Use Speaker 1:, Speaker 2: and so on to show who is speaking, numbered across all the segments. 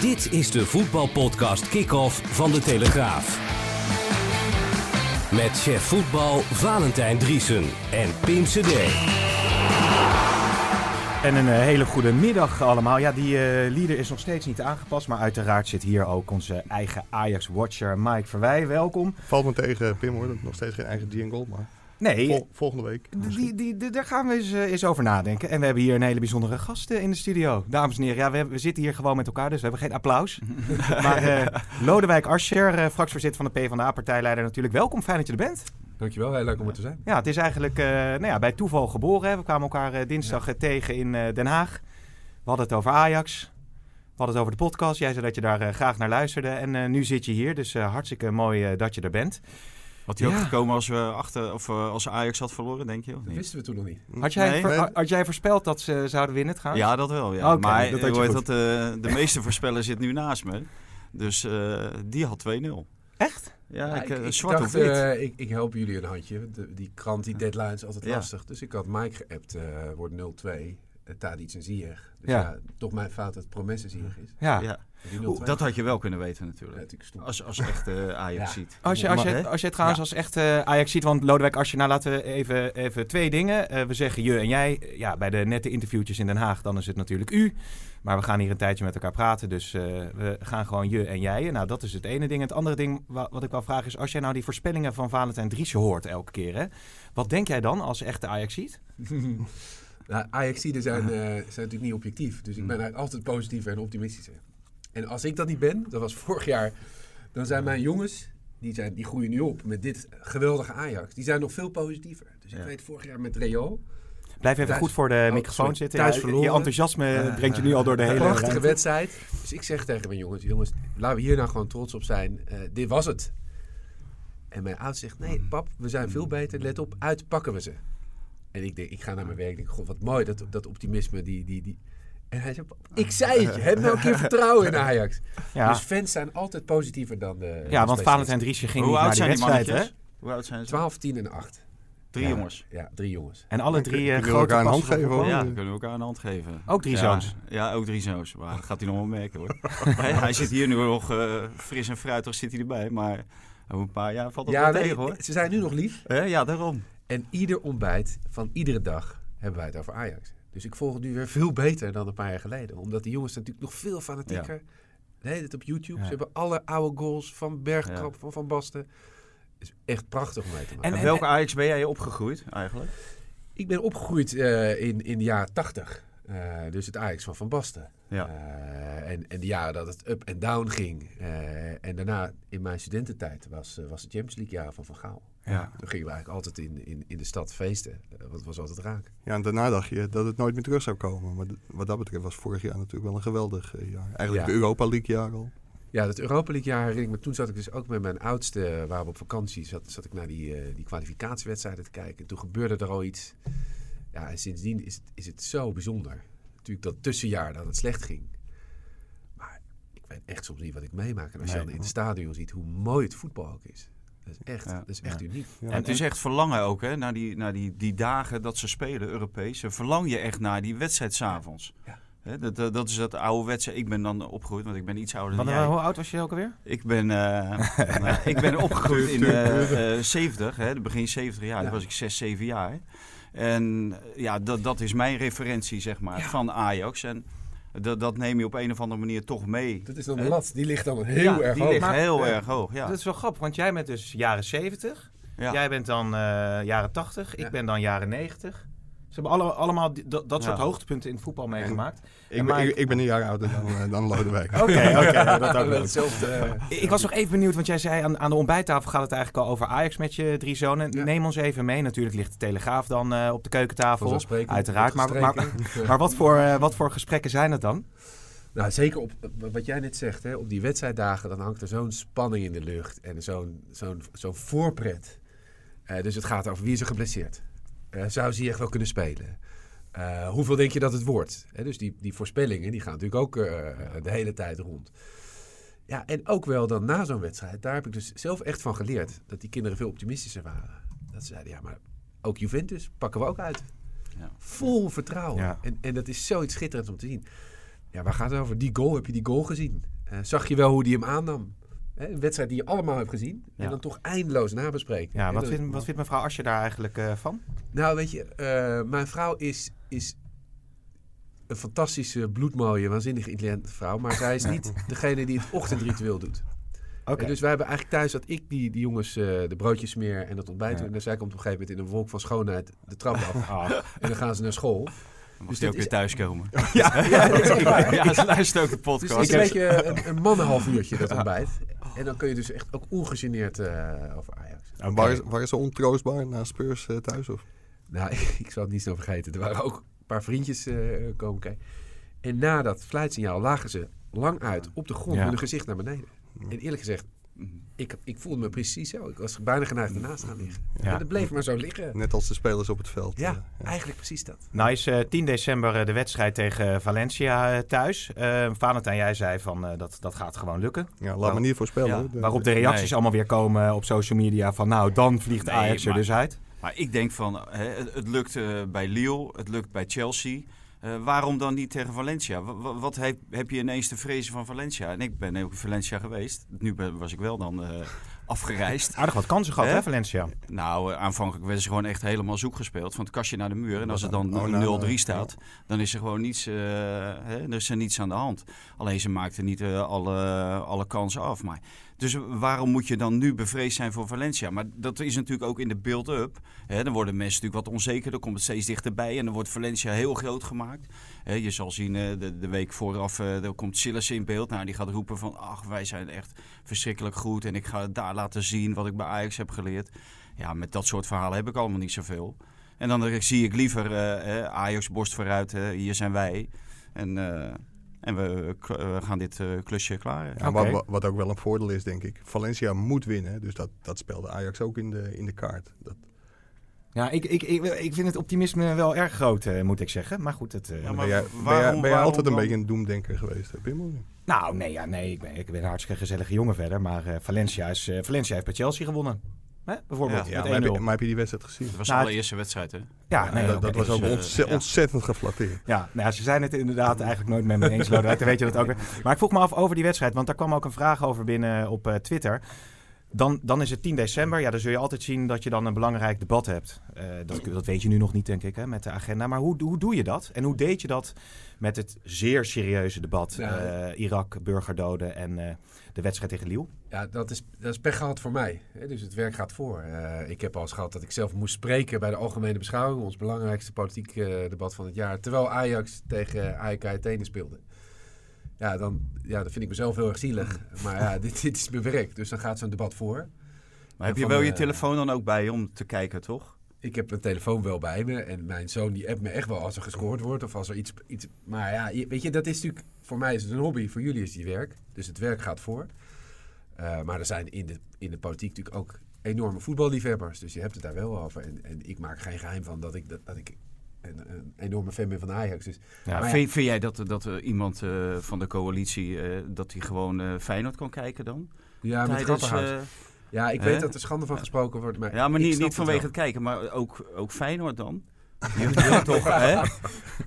Speaker 1: Dit is de voetbalpodcast Kick-Off van De Telegraaf. Met chef voetbal Valentijn Driesen en Pim CD.
Speaker 2: En een eh, hele goede middag allemaal. Ja, die uh, leader is nog steeds niet aangepast. Maar uiteraard zit hier ook onze eigen Ajax-watcher Mike Verwij. Welkom.
Speaker 3: Valt me tegen, Pim hoor. Nog steeds geen eigen jingle, maar...
Speaker 2: Nee.
Speaker 3: Vol, volgende week.
Speaker 2: Die, die, die, daar gaan we eens, uh, eens, over nadenken. En we hebben hier een hele bijzondere gast in de studio. Dames en heren, ja, we, hebben, we, zitten hier gewoon met elkaar, dus we hebben geen applaus. maar uh, Lodewijk Asscher, uh, fractievoorzitter van de PvdA-partijleider natuurlijk. Welkom, fijn dat je er bent.
Speaker 4: Dankjewel, heel leuk om er te zijn.
Speaker 2: Ja, het is eigenlijk nou ja, bij toeval geboren. Hè. We kwamen elkaar dinsdag ja. tegen in Den Haag. We hadden het over Ajax. We hadden het over de podcast. Jij zei dat je daar graag naar luisterde. En nu zit je hier, dus hartstikke mooi dat je er bent.
Speaker 5: Had hij ook ja. gekomen als, we achter, of, uh, als Ajax had verloren, denk je? Of
Speaker 4: dat wisten we toen nog niet.
Speaker 2: Had jij, nee. ver, had jij voorspeld dat ze zouden winnen het gaan?
Speaker 5: Ja, dat wel. Ja. Okay, maar dat weet dat, uh, de meeste voorspellen zit nu naast me. Dus uh, die had 2-0.
Speaker 2: Echt?
Speaker 5: Ja, ja ik,
Speaker 4: ik, ik
Speaker 5: zwart
Speaker 4: dacht,
Speaker 5: of wit.
Speaker 4: ik, ik, help jullie een handje. De, die krant, die deadline is altijd ja. lastig. Dus ik had Mike geappt, wordt 0-2. Tadic en Ziyech. Dus ja. ja. toch mijn fout dat Promesse Ziyech is.
Speaker 2: Ja. Ja.
Speaker 5: Dat had je wel kunnen weten natuurlijk.
Speaker 4: Ja,
Speaker 5: als, als echte uh, Ajax ziet.
Speaker 2: Als je, als, je, als je het trouwens als echte uh, Ajax ziet, want Lodewijk als je nou laten we even, even twee dingen. Uh, we zeggen je en jij. Ja, bij de nette interviewtjes in Den Haag, dan is het natuurlijk u. Maar we gaan hier een tijdje met elkaar praten, dus we gaan gewoon je en jij. Nou, dat is het ene ding. Het andere ding wat ik wel vraag is, als jij nou die voorspellingen van Valentijn Driessen hoort elke keer, hè, wat denk jij dan als echte Ajax ziet?
Speaker 4: nou, Ajaxiden zijn, zijn natuurlijk niet objectief. Dus ik ben eigenlijk altijd positiever en optimistischer. En als ik dat niet ben, dat was vorig jaar, dan zijn mijn jongens, die, zijn, die groeien nu op met dit geweldige Ajax. Die zijn nog veel positiever. Dus ik weet vorig jaar met Real.
Speaker 2: Blijf even thuis, goed voor de microfoon oh, zitten. Thuis ja, je enthousiasme brengt je nu al door de hele
Speaker 4: Prachtige
Speaker 2: ruimte.
Speaker 4: wedstrijd. Dus ik zeg tegen mijn jongens, jongens, laten we hier nou gewoon trots op zijn. Uh, dit was het. En mijn oud zegt, nee pap, we zijn veel beter. Let op, uitpakken we ze. En ik denk, ik ga naar mijn werk. Ik denk, god, wat mooi, dat, dat optimisme, die, die, die, en hij zei, ik zei het je, heb nou een keer vertrouwen in Ajax. Ja. Dus fans zijn altijd positiever dan de
Speaker 2: Ja, want Valentijn Driesje ging Hoe niet naar die wedstrijd, hè?
Speaker 5: Hoe oud zijn ze?
Speaker 4: 12, 10 en 8.
Speaker 5: Drie
Speaker 4: ja,
Speaker 5: jongens?
Speaker 4: Ja, drie jongens.
Speaker 2: En alle drie uh,
Speaker 3: kunnen we elkaar een hand geven?
Speaker 5: Hoor. Ja, kunnen we elkaar een hand geven.
Speaker 2: Ook drie
Speaker 5: ja,
Speaker 2: zoons?
Speaker 5: Ja, ook drie zoons. Maar dat gaat hij nog wel merken hoor. hij, hij zit hier nu nog uh, fris en fruitig zit hij erbij. Maar over een paar jaar valt dat
Speaker 4: ja,
Speaker 5: wel
Speaker 4: nee,
Speaker 5: tegen hoor.
Speaker 4: Ze zijn nu nog lief.
Speaker 5: Ja, daarom.
Speaker 4: En ieder ontbijt van iedere dag hebben wij het over Ajax. Dus ik volg het nu weer veel beter dan een paar jaar geleden. Omdat die jongens natuurlijk nog veel fanatieker. Nee, dit op YouTube. Ze hebben alle oude goals van Bergkamp, van Van Basten. Het is echt prachtig om mee te maken.
Speaker 5: En, en welke Ajax ben jij opgegroeid eigenlijk?
Speaker 4: Ik ben opgegroeid uh, in, in de jaren tachtig. Uh, dus het Ajax van Van Basten.
Speaker 5: Ja.
Speaker 4: Uh, en, en de jaren dat het up en down ging. Uh, en daarna in mijn studententijd was, was het Champions League jaar van Van Gaal.
Speaker 2: Ja.
Speaker 4: Toen gingen we eigenlijk altijd in, in, in de stad feesten. Want het was altijd raak.
Speaker 3: Ja, en daarna dacht je dat het nooit meer terug zou komen. Maar wat dat betreft was vorig jaar natuurlijk wel een geweldig jaar. Eigenlijk ja. de Europa League jaar al.
Speaker 4: Ja, het Europa League jaar herinner ik me. Toen zat ik dus ook met mijn oudste, waar we op vakantie zat, zat ik naar die, uh, die kwalificatiewedstrijden te kijken. En toen gebeurde er al iets. Ja, en sindsdien is, is het zo bijzonder. Natuurlijk dat tussenjaar dat het slecht ging. Maar ik weet echt soms niet wat ik meemaak. En als nee, je dan in het stadion ziet hoe mooi het voetbal ook is. Dat is echt, ja, dat is echt
Speaker 5: ja.
Speaker 4: uniek.
Speaker 5: Ja, en het is echt verlangen ook, hè, naar die, naar die, die dagen dat ze spelen, Europees. Verlang je echt naar die wedstrijd s'avonds. Ja. He, dat, dat, dat is dat oude wedstrijd. Ik ben dan opgegroeid, want ik ben iets ouder dan
Speaker 2: maar,
Speaker 5: jij.
Speaker 2: Hoe oud was je ook alweer?
Speaker 5: Ik ben, uh, nou, ik ben opgegroeid in uh, uh, 70, hè, begin 70 jaar. Toen was ik 6, 7 jaar. En ja, dat, dat is mijn referentie, zeg maar, van Ajax. En dat, dat neem je op een of andere manier toch mee.
Speaker 4: Dat is dan de lat, die ligt dan heel
Speaker 5: ja,
Speaker 4: erg
Speaker 5: die
Speaker 4: hoog.
Speaker 5: ligt
Speaker 2: Maar-
Speaker 5: heel
Speaker 2: Ja.
Speaker 5: erg hoog, ja.
Speaker 2: Dat is wel grappig, want jij bent dus jaren 70.
Speaker 5: ja.
Speaker 2: Jij bent dan eh, jaren 80. Ik
Speaker 4: Ja.
Speaker 2: ben dan jaren 90. Ze hebben alle, allemaal die- dat, dat soort
Speaker 5: Ja.
Speaker 2: hoogtepunten in het voetbal meegemaakt.
Speaker 3: Ik,
Speaker 2: En
Speaker 3: ben, ik, ik ben een jaar ouder dan, eh, dan Lodewijk.
Speaker 2: Oké, oké. dat ook wel.
Speaker 4: Hetzelfde. eh,
Speaker 2: Ik was nog even benieuwd, want jij zei aan, aan de ontbijttafel gaat het eigenlijk al over Ajax met je drie zonen.
Speaker 4: Ja.
Speaker 2: Neem ons even mee. Natuurlijk ligt de Telegraaf dan eh, op de keukentafel. Uiteraard. Maar, maar, wat, voor, wat voor gesprekken zijn het dan?
Speaker 4: Nou, zeker op wat jij net zegt, hè, op die wedstrijddagen, dan hangt er zo'n spanning in de lucht en zo'n zo'n zo'n voorpret. Dus het gaat over wie is er geblesseerd. Eh, zou ze echt wel kunnen spelen? Eh, hoeveel denk je dat het wordt? Hè, dus die, die voorspellingen die gaan natuurlijk ook eh, de hele tijd rond. Ja, en ook wel dan na zo'n wedstrijd, daar heb ik dus zelf echt van geleerd. Dat die kinderen veel optimistischer waren. Dat ze zeiden, ja, maar ook Juventus pakken we ook uit.
Speaker 5: Ja.
Speaker 4: Vol vertrouwen.
Speaker 2: Ja.
Speaker 4: En, en dat is zoiets schitterends om te zien. Ja, waar gaat het over? Die goal, heb je die goal gezien? Eh, zag je wel hoe die hem aannam? Een wedstrijd die je allemaal hebt gezien.
Speaker 2: Ja.
Speaker 4: En dan toch eindeloos nabespreken.
Speaker 2: Ja, wat vindt, wat vindt mevrouw Asje daar eigenlijk eh, van?
Speaker 4: Nou, weet je, eh, mijn vrouw is, is een fantastische, bloedmooie, waanzinnig intelligente vrouw. Maar zij is niet degene die het ochtendritueel doet.
Speaker 2: Oké.
Speaker 4: Dus wij hebben eigenlijk thuis dat ik die, die jongens eh, de broodjes smeer en dat ontbijt
Speaker 2: Ja.
Speaker 4: doe. En dan zij komt op een gegeven moment in een wolk van schoonheid de trap af.
Speaker 2: Ah.
Speaker 4: en dan gaan ze naar school.
Speaker 5: Dan
Speaker 4: Dus
Speaker 5: mag je
Speaker 4: dit
Speaker 5: ook weer
Speaker 4: is-
Speaker 5: thuiskomen.
Speaker 2: ja,
Speaker 4: Ja, waar.
Speaker 5: ja, ze luistert ook de
Speaker 4: Dus
Speaker 5: podcast.
Speaker 4: het is een beetje een, een mannenhalf uurtje dat ontbijt. En dan kun je dus echt ook ongegeneerd eh, over Ajax.
Speaker 2: Oké.
Speaker 3: Waar, is, waar is ze ontroostbaar na Spurs eh, thuis? Of?
Speaker 4: Nou, ik zal het niet snel vergeten. Er waren ook een paar vriendjes eh, komen kijken. En na dat fluitsignaal lagen ze lang uit op de grond met hun gezicht naar beneden. En eerlijk gezegd, ik, ik voelde me precies zo. Ik was bijna geneigd ernaast gaan liggen.
Speaker 2: Ja.
Speaker 4: En het bleef maar zo liggen.
Speaker 3: Net als de spelers op het veld.
Speaker 4: Ja,
Speaker 3: eh,
Speaker 4: eigenlijk precies dat.
Speaker 2: Nou is eh, 10 december eh, de wedstrijd tegen Valencia eh, thuis. Eh Valentijn, jij zei van eh, dat, dat gaat gewoon lukken.
Speaker 3: ja, laat me niet voorspellen.
Speaker 5: Ja,
Speaker 2: Waarop de reacties
Speaker 5: Nee.
Speaker 2: allemaal weer komen op social media van nou, dan vliegt
Speaker 5: Nee,
Speaker 2: Ajax er
Speaker 5: maar-
Speaker 2: dus uit.
Speaker 5: Maar ik denk van, hè, het, het lukt bij Lille, het lukt bij Chelsea. Eh, waarom dan niet tegen Valencia? Wa- wa- Wat, heb, heb je ineens te vrezen van Valencia? En ik ben ook in Valencia geweest. Nu ben- was ik wel dan eh, afgereisd.
Speaker 2: Aardig wat kansen gehad,
Speaker 5: Hè?
Speaker 2: hè, Valencia?
Speaker 5: Nou, eh, aanvankelijk werden ze gewoon echt helemaal zoek gespeeld. Van het kastje naar de muur. En als het dan
Speaker 3: Oh, nou,
Speaker 5: 0-3
Speaker 3: nou,
Speaker 5: staat, dan is er gewoon niets, hè, er is er niets aan de hand. Alleen ze maakten niet alle, alle kansen af. Maar, dus waarom moet je dan nu bevreesd zijn voor Valencia? Maar dat is natuurlijk ook in de build-up. Dan worden mensen natuurlijk wat onzeker. Dan komt het steeds dichterbij. En dan wordt Valencia heel groot gemaakt. Je zal zien, eh, de, de week vooraf, eh er komt Silas in beeld. Nou, die gaat roepen van, ach, wij zijn echt verschrikkelijk goed. En ik ga daar laten zien wat ik bij Ajax heb geleerd. Ja, met dat soort verhalen heb ik allemaal niet zoveel. En dan eh, zie ik liever eh, eh, Ajax borst vooruit, eh, hier zijn wij. En, eh, en we, gaan dit eh, klusje klaren.
Speaker 3: Ja, wat, wat ook wel een voordeel is, denk ik. Valencia moet winnen. Dus dat, dat speelde Ajax ook in de, in de kaart. Dat,
Speaker 2: Ja, ik, ik, ik, ik vind het optimisme wel erg groot, eh, moet ik zeggen. Maar goed, het, eh,
Speaker 5: Ja, maar
Speaker 3: ben jij, ben jij,
Speaker 5: waarom-
Speaker 3: ben jij altijd een beetje een doemdenker geweest, hè?
Speaker 2: Nou, nee, ja, nee ik, ben, ik ben een hartstikke gezellige jongen verder. Maar eh, Valencia, is, eh, Valencia heeft bij Chelsea gewonnen. Hè? Bijvoorbeeld,
Speaker 5: Ja,
Speaker 2: met
Speaker 3: maar
Speaker 2: 1-0.
Speaker 3: heb, je, maar heb je die wedstrijd gezien?
Speaker 5: Het was
Speaker 2: Nou,
Speaker 5: de
Speaker 2: het-
Speaker 5: allereerste wedstrijd, hè?
Speaker 2: Ja, nee,
Speaker 3: dat, dat was ook
Speaker 5: eh,
Speaker 3: ontze- ontzettend geflatteerd.
Speaker 2: Ja, nou ja, ze zijn het inderdaad eigenlijk nooit met me eens, Lodewijk. Dan weet je dat ook weer. Maar ik vroeg me af over die wedstrijd, want daar kwam ook een vraag over binnen op eh, Twitter. Dan, dan is het 10 december. Ja, dan zul je altijd zien dat je dan een belangrijk debat hebt. Eh, dat, dat weet je nu nog niet, denk ik, hè, met de agenda. Maar hoe, hoe doe je dat? En hoe deed je dat met het zeer serieuze debat?
Speaker 4: Ja.
Speaker 2: eh, Irak, burgerdoden en eh, de wedstrijd tegen Liel?
Speaker 4: Ja, dat is, dat is pech gehad voor mij. Hè, Dus het werk gaat voor. Eh, ik heb al eens gehad dat ik zelf moest spreken bij de Algemene Beschouwing, ons belangrijkste politiek debat van het jaar, terwijl Ajax tegen AEK Athene speelde. Ja, dan, ja, dan vind ik mezelf heel erg zielig. Maar ja, dit, dit is mijn werk, dus dan gaat zo'n debat voor.
Speaker 5: Maar heb je wel je telefoon dan ook bij om te kijken, toch?
Speaker 4: Ik heb mijn telefoon wel bij me en mijn zoon die appt me echt wel als er gescoord wordt of als er iets... iets maar ja, weet je, dat is natuurlijk... Voor mij is het een hobby, voor jullie is het werk. Dus het werk gaat voor. Eh, maar er zijn in de, in de politiek natuurlijk ook enorme voetballiefhebbers. Dus je hebt het daar wel over. En, en ik maak geen geheim van dat ik, dat, dat ik een, een enorme fan ben van Ajax. Dus,
Speaker 2: Ja,
Speaker 5: Vind, vind jij dat, dat iemand eh, van de coalitie, eh, dat hij gewoon Feyenoord kan kijken dan?
Speaker 4: ja, met
Speaker 5: Tijdens,
Speaker 4: Ja, ik
Speaker 5: hè?
Speaker 4: weet dat er schande van gesproken wordt. Maar
Speaker 5: ja, maar
Speaker 4: ik
Speaker 5: niet,
Speaker 4: snap
Speaker 5: niet vanwege
Speaker 4: wel.
Speaker 5: het kijken, maar ook, ook Feyenoord dan? Toch, hè?
Speaker 4: Ja,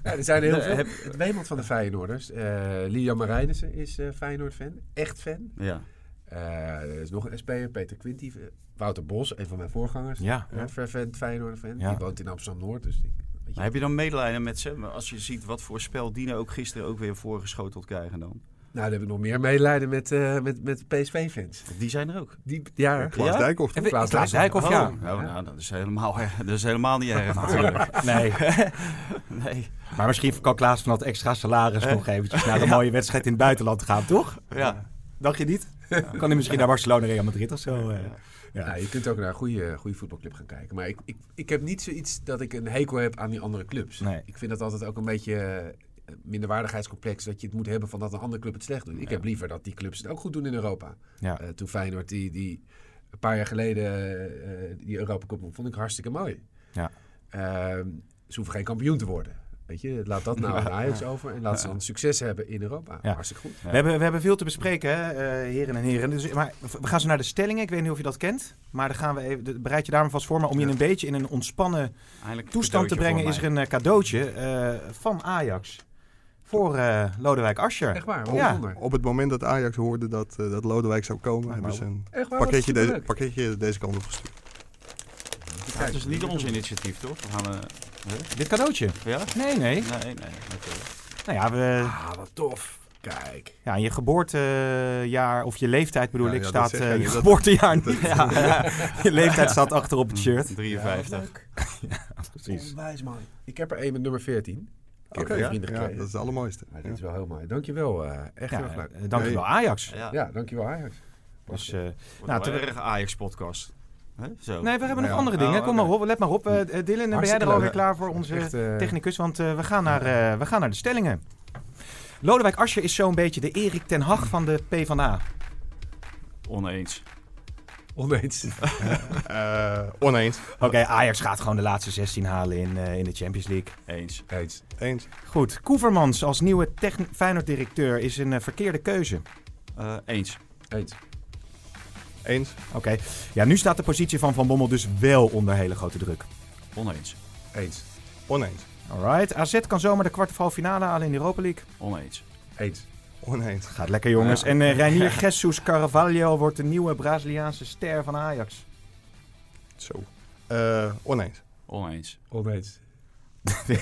Speaker 4: er zijn er heel
Speaker 5: Nee,
Speaker 4: veel.
Speaker 5: heb-
Speaker 4: Het Weeman van de Feyenoorders. eh Liam Marijnissen is eh Feyenoord-fan. Echt fan.
Speaker 5: Ja.
Speaker 4: Eh, er is nog een SP'er, Peter Quinty. eh, Wouter Bos, een van mijn voorgangers.
Speaker 2: Ja,
Speaker 4: Ja, fervent Feyenoord-fan.
Speaker 2: Ja.
Speaker 4: Die woont in Amsterdam-Noord. Dus ik, weet je,
Speaker 5: Maar heb je dan medelijden met ze? Maar Als je ziet wat voor spel Dino ook gisteren ook weer voorgeschoteld krijgen dan.
Speaker 4: Nou, dan heb ik nog meer medelijden met, eh, met, met PSV-fans.
Speaker 5: Die zijn er ook.
Speaker 4: Die, ja,
Speaker 3: Klaas
Speaker 5: Ja?
Speaker 3: Dijkhoff.
Speaker 2: Even-
Speaker 4: Klaas
Speaker 2: Klaas
Speaker 4: Dijkhoff.
Speaker 2: Ja.
Speaker 5: Oh, nou, nou, dat is helemaal, dat is helemaal niet erg natuurlijk.
Speaker 2: Nee,
Speaker 5: Nee.
Speaker 2: maar misschien kan Klaas van dat extra salaris nog eventjes naar een mooie wedstrijd in het buitenland gaan, toch?
Speaker 5: Ja.
Speaker 2: Dacht je niet? Kan hij misschien naar Barcelona, Real Madrid of zo? eh? Ja.
Speaker 4: Ja, je kunt ook naar een goede, goede voetbalclub gaan kijken. Maar ik, ik, ik heb niet zoiets dat ik een hekel heb aan die andere clubs.
Speaker 2: Nee.
Speaker 4: Ik vind dat altijd ook een beetje eh, minderwaardigheidscomplex... dat je het moet hebben van dat een andere club het slecht doet. Ik heb liever dat die clubs het ook goed doen in Europa.
Speaker 2: Ja.
Speaker 4: Eh, toen Feyenoord die, die een paar jaar geleden eh, die Europa Cup won, vond ik hartstikke mooi.
Speaker 2: Ja.
Speaker 4: Ehm, ze hoeven geen kampioen te worden. Weet je, laat dat nou aan Ajax over en laat ze dan succes hebben in Europa.
Speaker 2: Ja.
Speaker 4: Hartstikke goed.
Speaker 2: We, hebben, we hebben veel te bespreken, hè, eh, heren en heren. Dus, maar we gaan zo naar de stellingen. Ik weet niet of je dat kent. Maar dan gaan we even, bereid je daar maar vast voor. Maar om je een beetje in een ontspannen toestand te brengen... is er een eh, cadeautje eh, van Ajax. Voor uh, Lodewijk Asscher.
Speaker 4: Echt waar?
Speaker 2: Ja.
Speaker 3: Op het moment dat Ajax hoorde dat, uh, dat Lodewijk zou komen, hebben ze een
Speaker 4: waar?
Speaker 3: pakketje, deze, pakketje deze kant op gestuurd.
Speaker 5: Ja, het is niet ons initiatief, toch? We gaan... eh?
Speaker 2: Dit cadeautje?
Speaker 5: ja?
Speaker 2: Nee, nee.
Speaker 5: Nee, nee. oké.
Speaker 2: Nou ja, we,
Speaker 4: Ah, wat tof. Kijk.
Speaker 2: ja, je geboortejaar, of je leeftijd bedoel
Speaker 3: Ja,
Speaker 2: ik,
Speaker 3: ja,
Speaker 2: staat eh, je
Speaker 3: niet. Dat-
Speaker 2: geboortejaar niet. Ja, ja. Je leeftijd staat achter op het shirt.
Speaker 5: 53.
Speaker 2: Precies.
Speaker 4: Onwijs mooi. Ik heb er één met nummer 14. Heb
Speaker 3: Oké,
Speaker 4: vrienden
Speaker 3: ja,
Speaker 4: gekregen.
Speaker 3: dat is het allermooiste.
Speaker 4: Maar
Speaker 3: Ja.
Speaker 4: dit is wel heel mooi. Dankjewel. eh echt heel
Speaker 2: Ja,
Speaker 4: erg leuk.
Speaker 2: eh, dankjewel Ajax.
Speaker 5: Ja,
Speaker 4: Ja, dankjewel Ajax.
Speaker 2: Dus, eh,
Speaker 5: wordt
Speaker 2: nou,
Speaker 5: erg Ajax-podcast. Hè? Zo.
Speaker 2: nee, we hebben nog
Speaker 3: Ja.
Speaker 2: andere dingen.
Speaker 5: Oh,
Speaker 2: Kom maar op, let maar op. Dylan, ben jij er alweer klaar voor onze
Speaker 4: Echt,
Speaker 2: technicus? Want eh, we, gaan naar, eh, we gaan naar de stellingen. Lodewijk Asscher is zo'n beetje de Erik ten Hag van de PvdA.
Speaker 5: Oneens.
Speaker 4: Oneens.
Speaker 3: Eh, oneens.
Speaker 2: Oké, Ajax gaat gewoon de laatste 16 halen in, eh, in de Champions League.
Speaker 5: Eens.
Speaker 4: Eens.
Speaker 3: Eens.
Speaker 2: Goed, Koevermans als nieuwe Feyenoord-directeur is een eh, verkeerde keuze.
Speaker 5: Eh, eens.
Speaker 4: Eens.
Speaker 3: Eens.
Speaker 2: Oké, ja, nu staat de positie van Van Bommel dus wel onder hele grote druk.
Speaker 5: Oneens.
Speaker 4: Eens.
Speaker 3: Oneens.
Speaker 2: Alright, AZ kan zomaar de kwart finale halen in de Europa League.
Speaker 5: Oneens.
Speaker 4: Eens.
Speaker 3: Oneens.
Speaker 2: Gaat lekker jongens. En uh, Reinier Jesus Carvalho wordt de nieuwe Braziliaanse ster van Ajax.
Speaker 3: Zo. Eh, oneens.
Speaker 5: Oneens.
Speaker 4: Oneens.
Speaker 2: De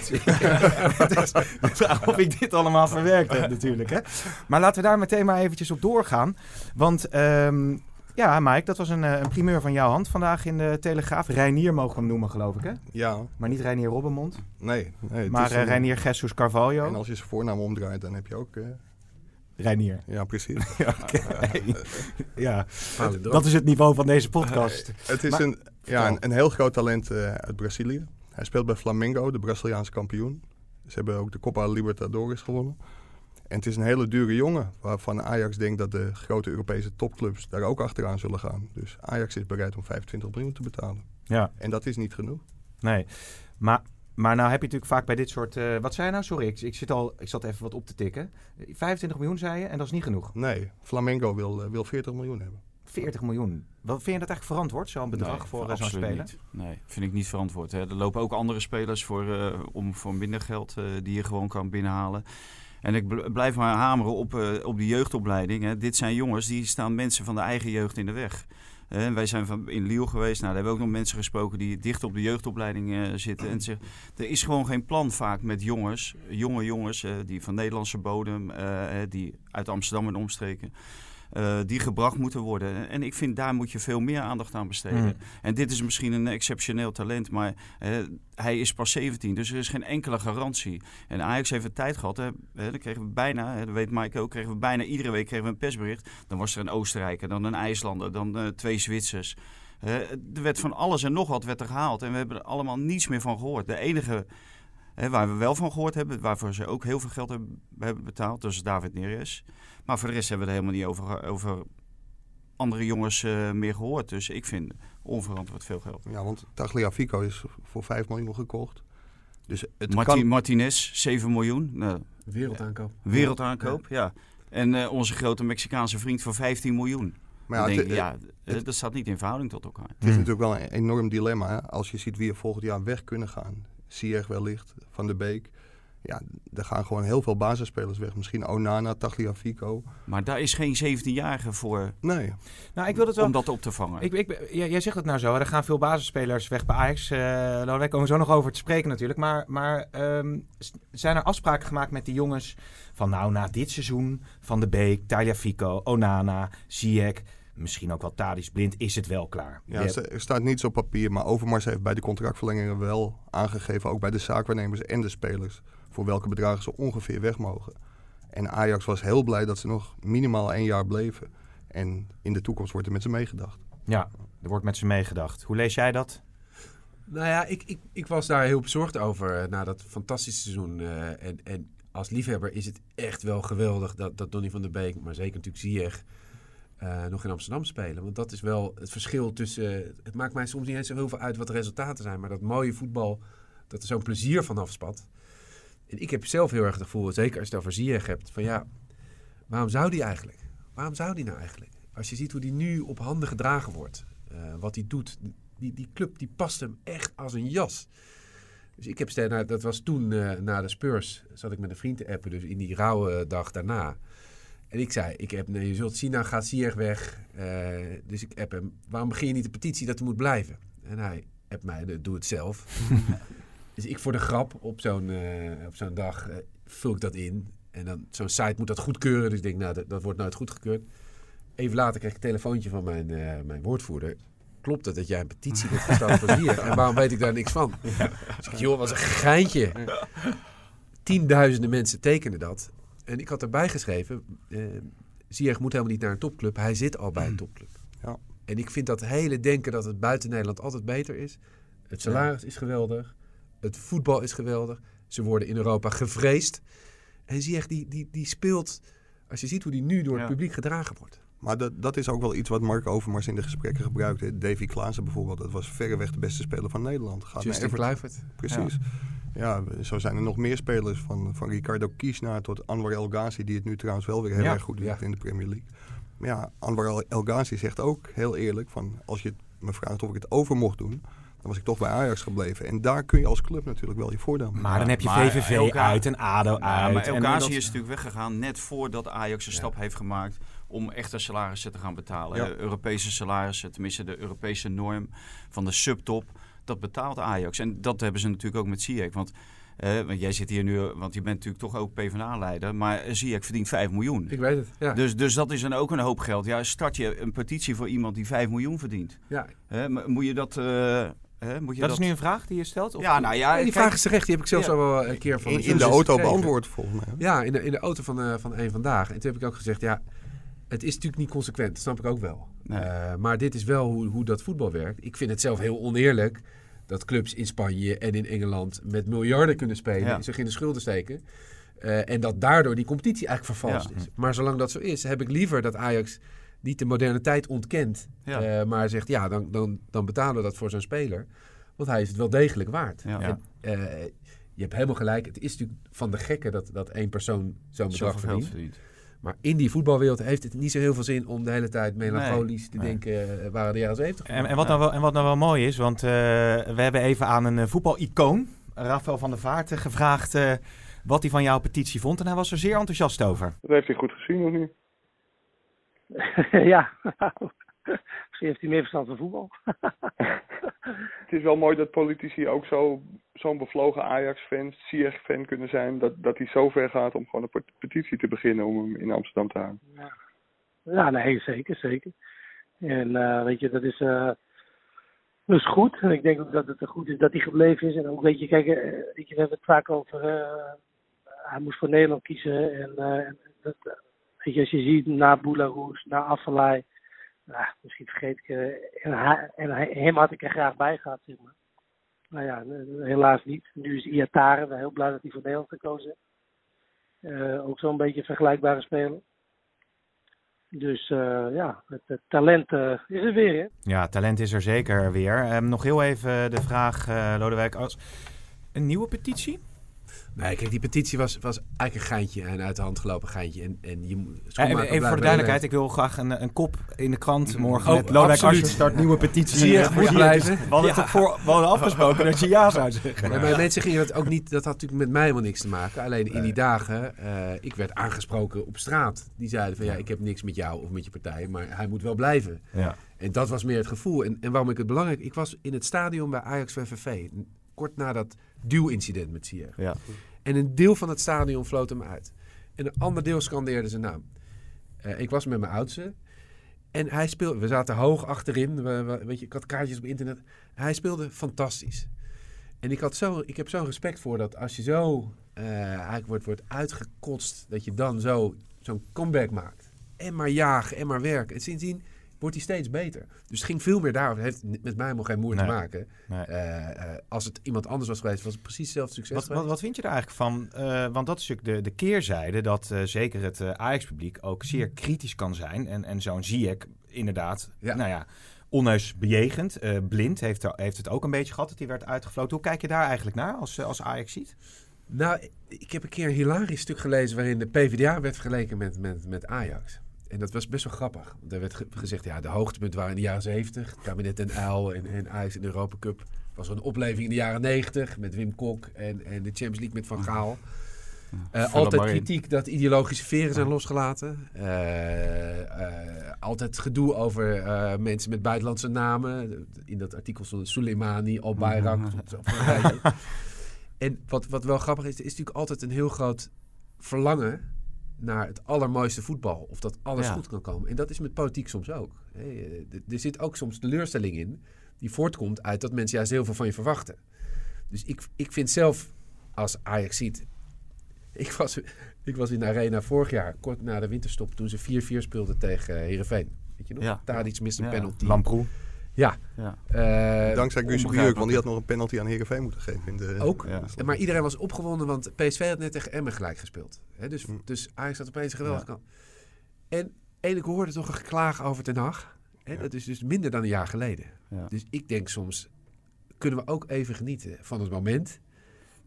Speaker 2: vraag of ik dit allemaal verwerkt heb natuurlijk. Hè? Maar laten we daar meteen maar eventjes op doorgaan. Want ehm, ja, Mike, dat was een, eh, een primeur van jouw hand vandaag in de Telegraaf. Reinier mogen we hem noemen geloof ik hè?
Speaker 3: Ja.
Speaker 2: Maar niet Reinier Robbenmond.
Speaker 3: Nee. nee het
Speaker 2: maar
Speaker 3: is
Speaker 2: uh, Reinier Jesus
Speaker 3: En
Speaker 2: Carvalho.
Speaker 3: als je zijn voornaam omdraait, dan heb je ook... eh,
Speaker 2: Reinier.
Speaker 3: ja, precies.
Speaker 2: Ja, ja, dat is het niveau van deze podcast.
Speaker 3: Het is
Speaker 2: Maar-
Speaker 3: een, ja, een, een heel groot talent eh, uit Brazilië. Hij speelt bij Flamengo, de Braziliaanse kampioen. Ze hebben ook de Copa Libertadores gewonnen. En het is een hele dure jongen, waarvan Ajax denkt dat de grote Europese topclubs daar ook achteraan zullen gaan. Dus Ajax is bereid om 25 miljoen te betalen.
Speaker 2: Ja,
Speaker 3: En dat is niet genoeg.
Speaker 2: nee. Maar, maar nou heb je natuurlijk vaak bij dit soort... eh, wat zei je nou? Sorry, ik, ik, zit al, ik zat even wat op te tikken. 25 miljoen zei je en dat is niet genoeg.
Speaker 3: Nee, Flamengo wil, eh, wil 40 miljoen hebben.
Speaker 2: 40 miljoen. Wat, vind je dat eigenlijk verantwoord, zo'n bedrag
Speaker 5: Nee,
Speaker 2: voor eh, zo'n speler?
Speaker 5: niet. Nee, vind ik niet verantwoord. Hè. Er lopen ook andere spelers voor, eh, om voor minder geld eh, die je gewoon kan binnenhalen. En ik bl- blijf maar hameren op, eh, op die jeugdopleiding. Hè. Dit zijn jongens die staan mensen van de eigen jeugd in de weg. Wij zijn van, in Lille geweest. Nou, daar hebben we ook nog mensen gesproken die dicht op de jeugdopleiding eh, zitten. En zeg, er is gewoon geen plan vaak met jongens, jonge jongens, eh, die van Nederlandse bodem, eh, die uit Amsterdam en omstreken. Eh, die gebracht moeten worden. En ik vind daar moet je veel meer aandacht aan besteden.
Speaker 2: Mm.
Speaker 5: En dit is misschien een exceptioneel talent, maar hij is pas 17, dus er is geen enkele garantie. En Ajax heeft een tijd gehad, hè, hè, dan kregen we bijna, hè, dat weet Mike ook, kregen we bijna iedere week kregen we een persbericht. Dan was er een Oostenrijker, dan een IJslander, dan eh, twee Zwitsers. Er werd van alles en nog wat werd er gehaald en we hebben er allemaal niets meer van gehoord. De enige hè, waar we wel van gehoord hebben, waarvoor ze ook heel veel geld hebben, hebben betaald, dat is David Neres. Maar voor de rest hebben we er helemaal niet over, over andere jongens eh, meer gehoord. Dus ik vind onverantwoord veel geld.
Speaker 3: Ja, want Tagliafico is voor 5 miljoen gekocht. Dus het
Speaker 5: Marti-
Speaker 3: kan...
Speaker 5: Martinez, 7 miljoen. Nou,
Speaker 4: Wereldaankoop.
Speaker 5: wereldaankoop, ja. En eh, onze grote Mexicaanse vriend voor 15 miljoen.
Speaker 3: Maar ja,
Speaker 5: denk
Speaker 3: het,
Speaker 5: ik, ja, eh, dat staat niet in verhouding tot elkaar.
Speaker 3: Het is natuurlijk wel een enorm dilemma. Hè? Als je ziet wie er volgend jaar weg kunnen gaan. Ziyech wellicht, Van der Beek. Ja, er gaan gewoon heel veel basisspelers weg. Misschien Onana, Tagliafico.
Speaker 5: Maar daar is geen 17-jarige voor
Speaker 3: Nee,
Speaker 2: Nou, ik wil het wel...
Speaker 5: om dat op te vangen.
Speaker 2: Ik, ik, jij, jij zegt het nou zo, er gaan veel basisspelers weg bij Ajax. Eh nou, daar komen we zo nog over te spreken natuurlijk. Maar, maar ehm, zijn er afspraken gemaakt met die jongens van nou, na dit seizoen Van de Beek, Tagliafico, Onana, Ziyech, misschien ook wel Tadis Blind, is het wel klaar.
Speaker 3: ja, er staat niets op papier. Maar Overmars heeft bij de contractverlengingen wel aangegeven... ook bij de zaakwaarnemers en de spelers... voor welke bedragen ze ongeveer weg mogen. En Ajax was heel blij dat ze nog minimaal één jaar bleven. En in de toekomst wordt er met ze meegedacht.
Speaker 2: ja, er wordt met ze meegedacht. Hoe lees jij dat?
Speaker 4: Nou ja, ik, ik, ik was daar heel bezorgd over eh, na dat fantastische seizoen. eh, en, en als liefhebber is het echt wel geweldig dat, dat Donny van der Beek, maar zeker natuurlijk Ziyech, eh, nog in Amsterdam spelen. Want dat is wel het verschil tussen... het maakt mij soms niet eens zo heel veel uit wat de resultaten zijn. Maar dat mooie voetbal, dat er zo'n plezier van afspat. En ik heb zelf heel erg het gevoel, zeker als je het over Ziyech hebt, van ja, waarom zou die eigenlijk? Waarom zou die nou eigenlijk? Als je ziet hoe die nu op handen gedragen wordt, eh, wat hij doet, die, die club die past hem echt als een jas. Dus ik heb steeds, nou, dat was toen uh, na de Spurs, zat ik met een vriend te appen, dus in die rauwe dag daarna. En ik zei, ik heb, nou, je zult zien, dan gaat Ziyech weg. Uh, dus ik app hem, waarom begin je niet de petitie dat hij moet blijven? En hij appt mij, doe het zelf. dus ik voor de grap op zo'n uh, op zo'n dag vul ik dat in. En dan zo'n site moet dat goedkeuren. Dus ik denk, nou, dat, dat wordt nooit goedgekeurd. Even later krijg ik een telefoontje van mijn, mijn woordvoerder klopt het dat jij een petitie hebt gestart voor hier? En waarom weet ik daar niks van? Dus ik, joh, was een geintje. Tienduizenden mensen tekenen dat. En ik had erbij geschreven, uh, Ziyech moet helemaal niet naar een topclub. Hij zit al bij een topclub. Ja. En ik vind dat hele denken dat het buiten Nederland altijd beter is. Het salaris is geweldig. Het voetbal is geweldig. Ze worden in Europa gevreesd. En Ziyech die, die, die speelt, als je ziet hoe die nu door het publiek gedragen wordt.
Speaker 3: Maar dat, dat is ook wel iets wat Mark Overmars in de gesprekken gebruikte. Davy Klaassen bijvoorbeeld, dat was verreweg de beste speler van Nederland.
Speaker 4: Gaat Justin Kluivert.
Speaker 3: Precies. Ja. zo zijn er nog meer spelers. Van, van Ricardo Kiesna tot Anwar El Ghazi, die het nu trouwens wel weer heel erg goed doet in de Premier League. Maar ja, Anwar El Ghazi zegt ook heel eerlijk van... als je me vraagt of ik het over mocht doen dan was ik toch bij Ajax gebleven. En daar kun je als club natuurlijk wel je voordeel
Speaker 2: mee Maar dan heb je VVV uit en ADO uit.
Speaker 5: Maar El Ghazi is natuurlijk weggegaan net voordat Ajax een stap heeft gemaakt om echte salarissen te gaan betalen. Europese salarissen, tenminste de Europese norm van de subtop, dat betaalt Ajax. En dat hebben ze natuurlijk ook met Ziyech. Want, uh, want jij zit hier nu, want je bent natuurlijk toch ook PvdA-leider, maar Ziyech verdient 5 miljoen.
Speaker 4: Ik weet het, ja.
Speaker 5: Dus, dus dat is dan ook een hoop geld. Ja, start je een petitie voor iemand die 5 miljoen verdient. Ja. moet je dat... Uh, moet je
Speaker 2: dat, is nu een vraag die je stelt?
Speaker 5: Of ja, nou ja.
Speaker 4: die vraag is terecht. Die heb ik zelfs al wel een keer van...
Speaker 3: In, in de auto beantwoord volgens mij.
Speaker 4: Ja, in de, in de auto van, uh, van een vandaag. En toen heb ik ook gezegd, ja, het is natuurlijk niet consequent, dat snap ik ook wel. Uh, maar dit is wel hoe, hoe dat voetbal werkt. Ik vind het zelf heel oneerlijk dat clubs in Spanje en in Engeland met miljarden kunnen spelen, ja. zich in de schulden steken. Uh, en dat daardoor die competitie eigenlijk vervalst is. Maar zolang dat zo is, heb ik liever dat Ajax niet de moderne tijd ontkent. Uh, maar zegt, ja, dan, dan, dan betalen we dat voor zo'n speler. Want hij is het wel degelijk waard. En, je hebt helemaal gelijk. Het is natuurlijk van de gekken dat, dat één persoon zo'n bedrag verdient. verdient. Maar in die voetbalwereld heeft het niet zo heel veel zin om de hele tijd melancholisch te denken uh, waren de jaren 70.
Speaker 2: En, en, wat nou wel, en wat nou wel mooi is, want uh, we hebben even aan een uh, voetbalicoon, Rafael van der Vaart, gevraagd wat hij van jouw petitie vond. En hij was er zeer enthousiast over.
Speaker 3: Dat heeft hij goed gezien, of niet?
Speaker 6: ja, misschien heeft hij meer verstand van voetbal.
Speaker 3: het is wel mooi dat politici ook zo, zo'n bevlogen Ajax-fan, Ziyech-fan kunnen zijn. Dat, dat hij zo ver gaat om gewoon een petitie te beginnen om hem in Amsterdam te halen.
Speaker 6: Ja, ja nee, zeker, zeker. En uh, weet je, dat is, uh, dat is goed. En ik denk ook dat het goed is dat hij gebleven is. En ook, weet je, kijk, uh, weet je, we hebben het vaak over, hij moest voor Nederland kiezen. En dat, weet je, als je ziet, na Boularoes, na Affelay nou, misschien vergeet ik. Uh, en, en hem had ik er graag bij gehad, zeg maar. Nou ja, helaas niet. Nu is Iatare, ben heel blij dat hij voor Nederland gekozen heeft. Uh, ook zo'n beetje vergelijkbare speler. Dus ja, het, talent is er weer. Hè?
Speaker 2: Ja, talent is er zeker weer. Um, nog heel even de vraag, Lodewijk. Als een nieuwe petitie?
Speaker 4: Nee, kijk, die petitie was, was eigenlijk een geintje, een uit de hand gelopen geintje. En, en je,
Speaker 2: even, even voor de duidelijkheid, ik wil graag een, een kop in de krant morgen oh, met Lodewijk Asscher start nieuwe petitie.
Speaker 4: Zie je, moet blijven.
Speaker 2: We hadden voor, we hadden afgesproken dat je ja zou zeggen.
Speaker 4: Ja, maar mensen gingen dat ook niet, dat had natuurlijk met mij helemaal niks te maken. Alleen in die dagen, uh, ik werd aangesproken op straat. Die zeiden van ja, ik heb niks met jou of met je partij, maar hij moet wel blijven. Ja. En dat was meer het gevoel. En, en waarom ik het belangrijk, ik was in het stadion bij Ajax VVV, kort na dat duw-incident met Sier. Ja. En een deel van het stadion floot hem uit. En een ander deel scandeerde zijn naam. Uh, ik was met mijn oudste. En hij speelde, we zaten hoog achterin. We, weet je, ik had kaartjes op internet. Hij speelde fantastisch. En ik, had zo, ik heb zo'n respect voor dat als je zo uh, eigenlijk wordt, wordt uitgekotst, dat je dan zo zo'n comeback maakt. En maar jagen en maar werken. En sindsdien wordt hij steeds beter. Dus het ging veel meer daarover. Het heeft met mij helemaal geen moeite te maken. Uh, uh, als het iemand anders was geweest, was het precies hetzelfde succes
Speaker 2: wat, wat, wat, vind je er eigenlijk van? Uh, want dat is natuurlijk de, de keerzijde dat zeker het Ajax-publiek ook zeer kritisch kan zijn. En, en zo'n Ziyech inderdaad, ja. nou ja, onheus bejegend. blind heeft, er, heeft het ook een beetje gehad dat hij werd uitgefloten. Hoe kijk je daar eigenlijk naar als, als Ajax ziet?
Speaker 4: Nou, ik heb een keer een hilarisch stuk gelezen waarin de PvdA werd vergeleken met, met, met Ajax. En dat was best wel grappig. Er werd gezegd, ja, de hoogtepunt waren in de jaren 70. Het kabinet Den Uil en, en Ajax in de Europa Cup. was een opleving in de jaren 90 met Wim Kok en, en de Champions League met Van Gaal. Uh,
Speaker 2: Vul
Speaker 4: altijd kritiek dat ideologische veren zijn losgelaten. Eh, eh, altijd gedoe over eh, mensen met buitenlandse namen. In dat artikel stond Soleimani, Al-Bayrak. rijtje. en wat, wat wel grappig is, is natuurlijk altijd een heel groot verlangen naar het allermooiste voetbal. Of dat alles
Speaker 5: Ja.
Speaker 4: goed kan komen. En dat is met politiek soms ook. Hè, eh, er- zit ook soms teleurstelling in die voortkomt uit dat mensen juist heel veel van je verwachten. Dus ik, ik vind zelf, als Ajax ziet... Ik was, ik was in de arena vorig jaar, kort na de winterstop... toen ze 4-4 speelden tegen Heerenveen. Weet je nog?
Speaker 5: Ja.
Speaker 4: Tadic mist een
Speaker 5: Ja.
Speaker 4: penalty.
Speaker 2: Lamproe.
Speaker 4: Ja.
Speaker 5: Ja.
Speaker 4: eh,
Speaker 3: Dankzij Guus. Buurk, want die had nog een penalty aan Heerenveen moeten geven. In de,
Speaker 4: Ook.
Speaker 5: Ja.
Speaker 4: Maar iedereen was opgewonden, want PSV had net tegen Emmen gelijk gespeeld. Hè, dus,
Speaker 3: Hm.
Speaker 4: dus Ajax had opeens een geweldige
Speaker 5: Ja.
Speaker 4: kant. En, en ik hoorde toch een geklaag over Ten Hag. Hè, Dat is dus minder dan een jaar geleden.
Speaker 5: Ja.
Speaker 4: Dus ik denk soms, kunnen we ook even genieten van het moment.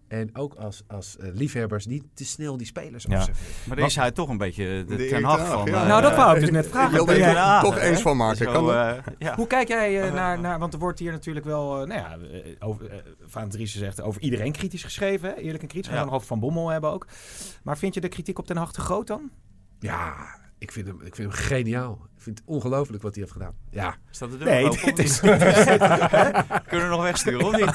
Speaker 4: En ook als, als eh, liefhebbers niet te snel die spelers
Speaker 2: Ja.
Speaker 4: afzetten.
Speaker 5: Maar dan is hij toch een beetje de,
Speaker 3: De
Speaker 5: Ten Hag
Speaker 3: Ten Hag,
Speaker 5: van...
Speaker 3: ja.
Speaker 5: eh,
Speaker 2: nou, dat wou ik dus net
Speaker 3: Ik
Speaker 2: vragen.
Speaker 3: wilde
Speaker 2: Ben
Speaker 3: er toch eens van maken.
Speaker 5: Zo,
Speaker 3: Kan
Speaker 5: eh, ja.
Speaker 2: Hoe kijk jij naar, naar, want er wordt hier natuurlijk wel, nou ja, over, Van Driessen zegt over iedereen kritisch geschreven, hè? eerlijk en kritisch. We gaan nog over Van Bommel hebben ook. Maar vind je de kritiek op Den Haag te groot dan?
Speaker 4: Ja, ik vind, hem, ik vind hem geniaal. Ik vind het ongelooflijk wat hij heeft gedaan. Ja.
Speaker 5: Staat de deur
Speaker 2: Nee,
Speaker 5: open,
Speaker 2: dit is...
Speaker 5: Kunnen we nog wegsturen, of niet?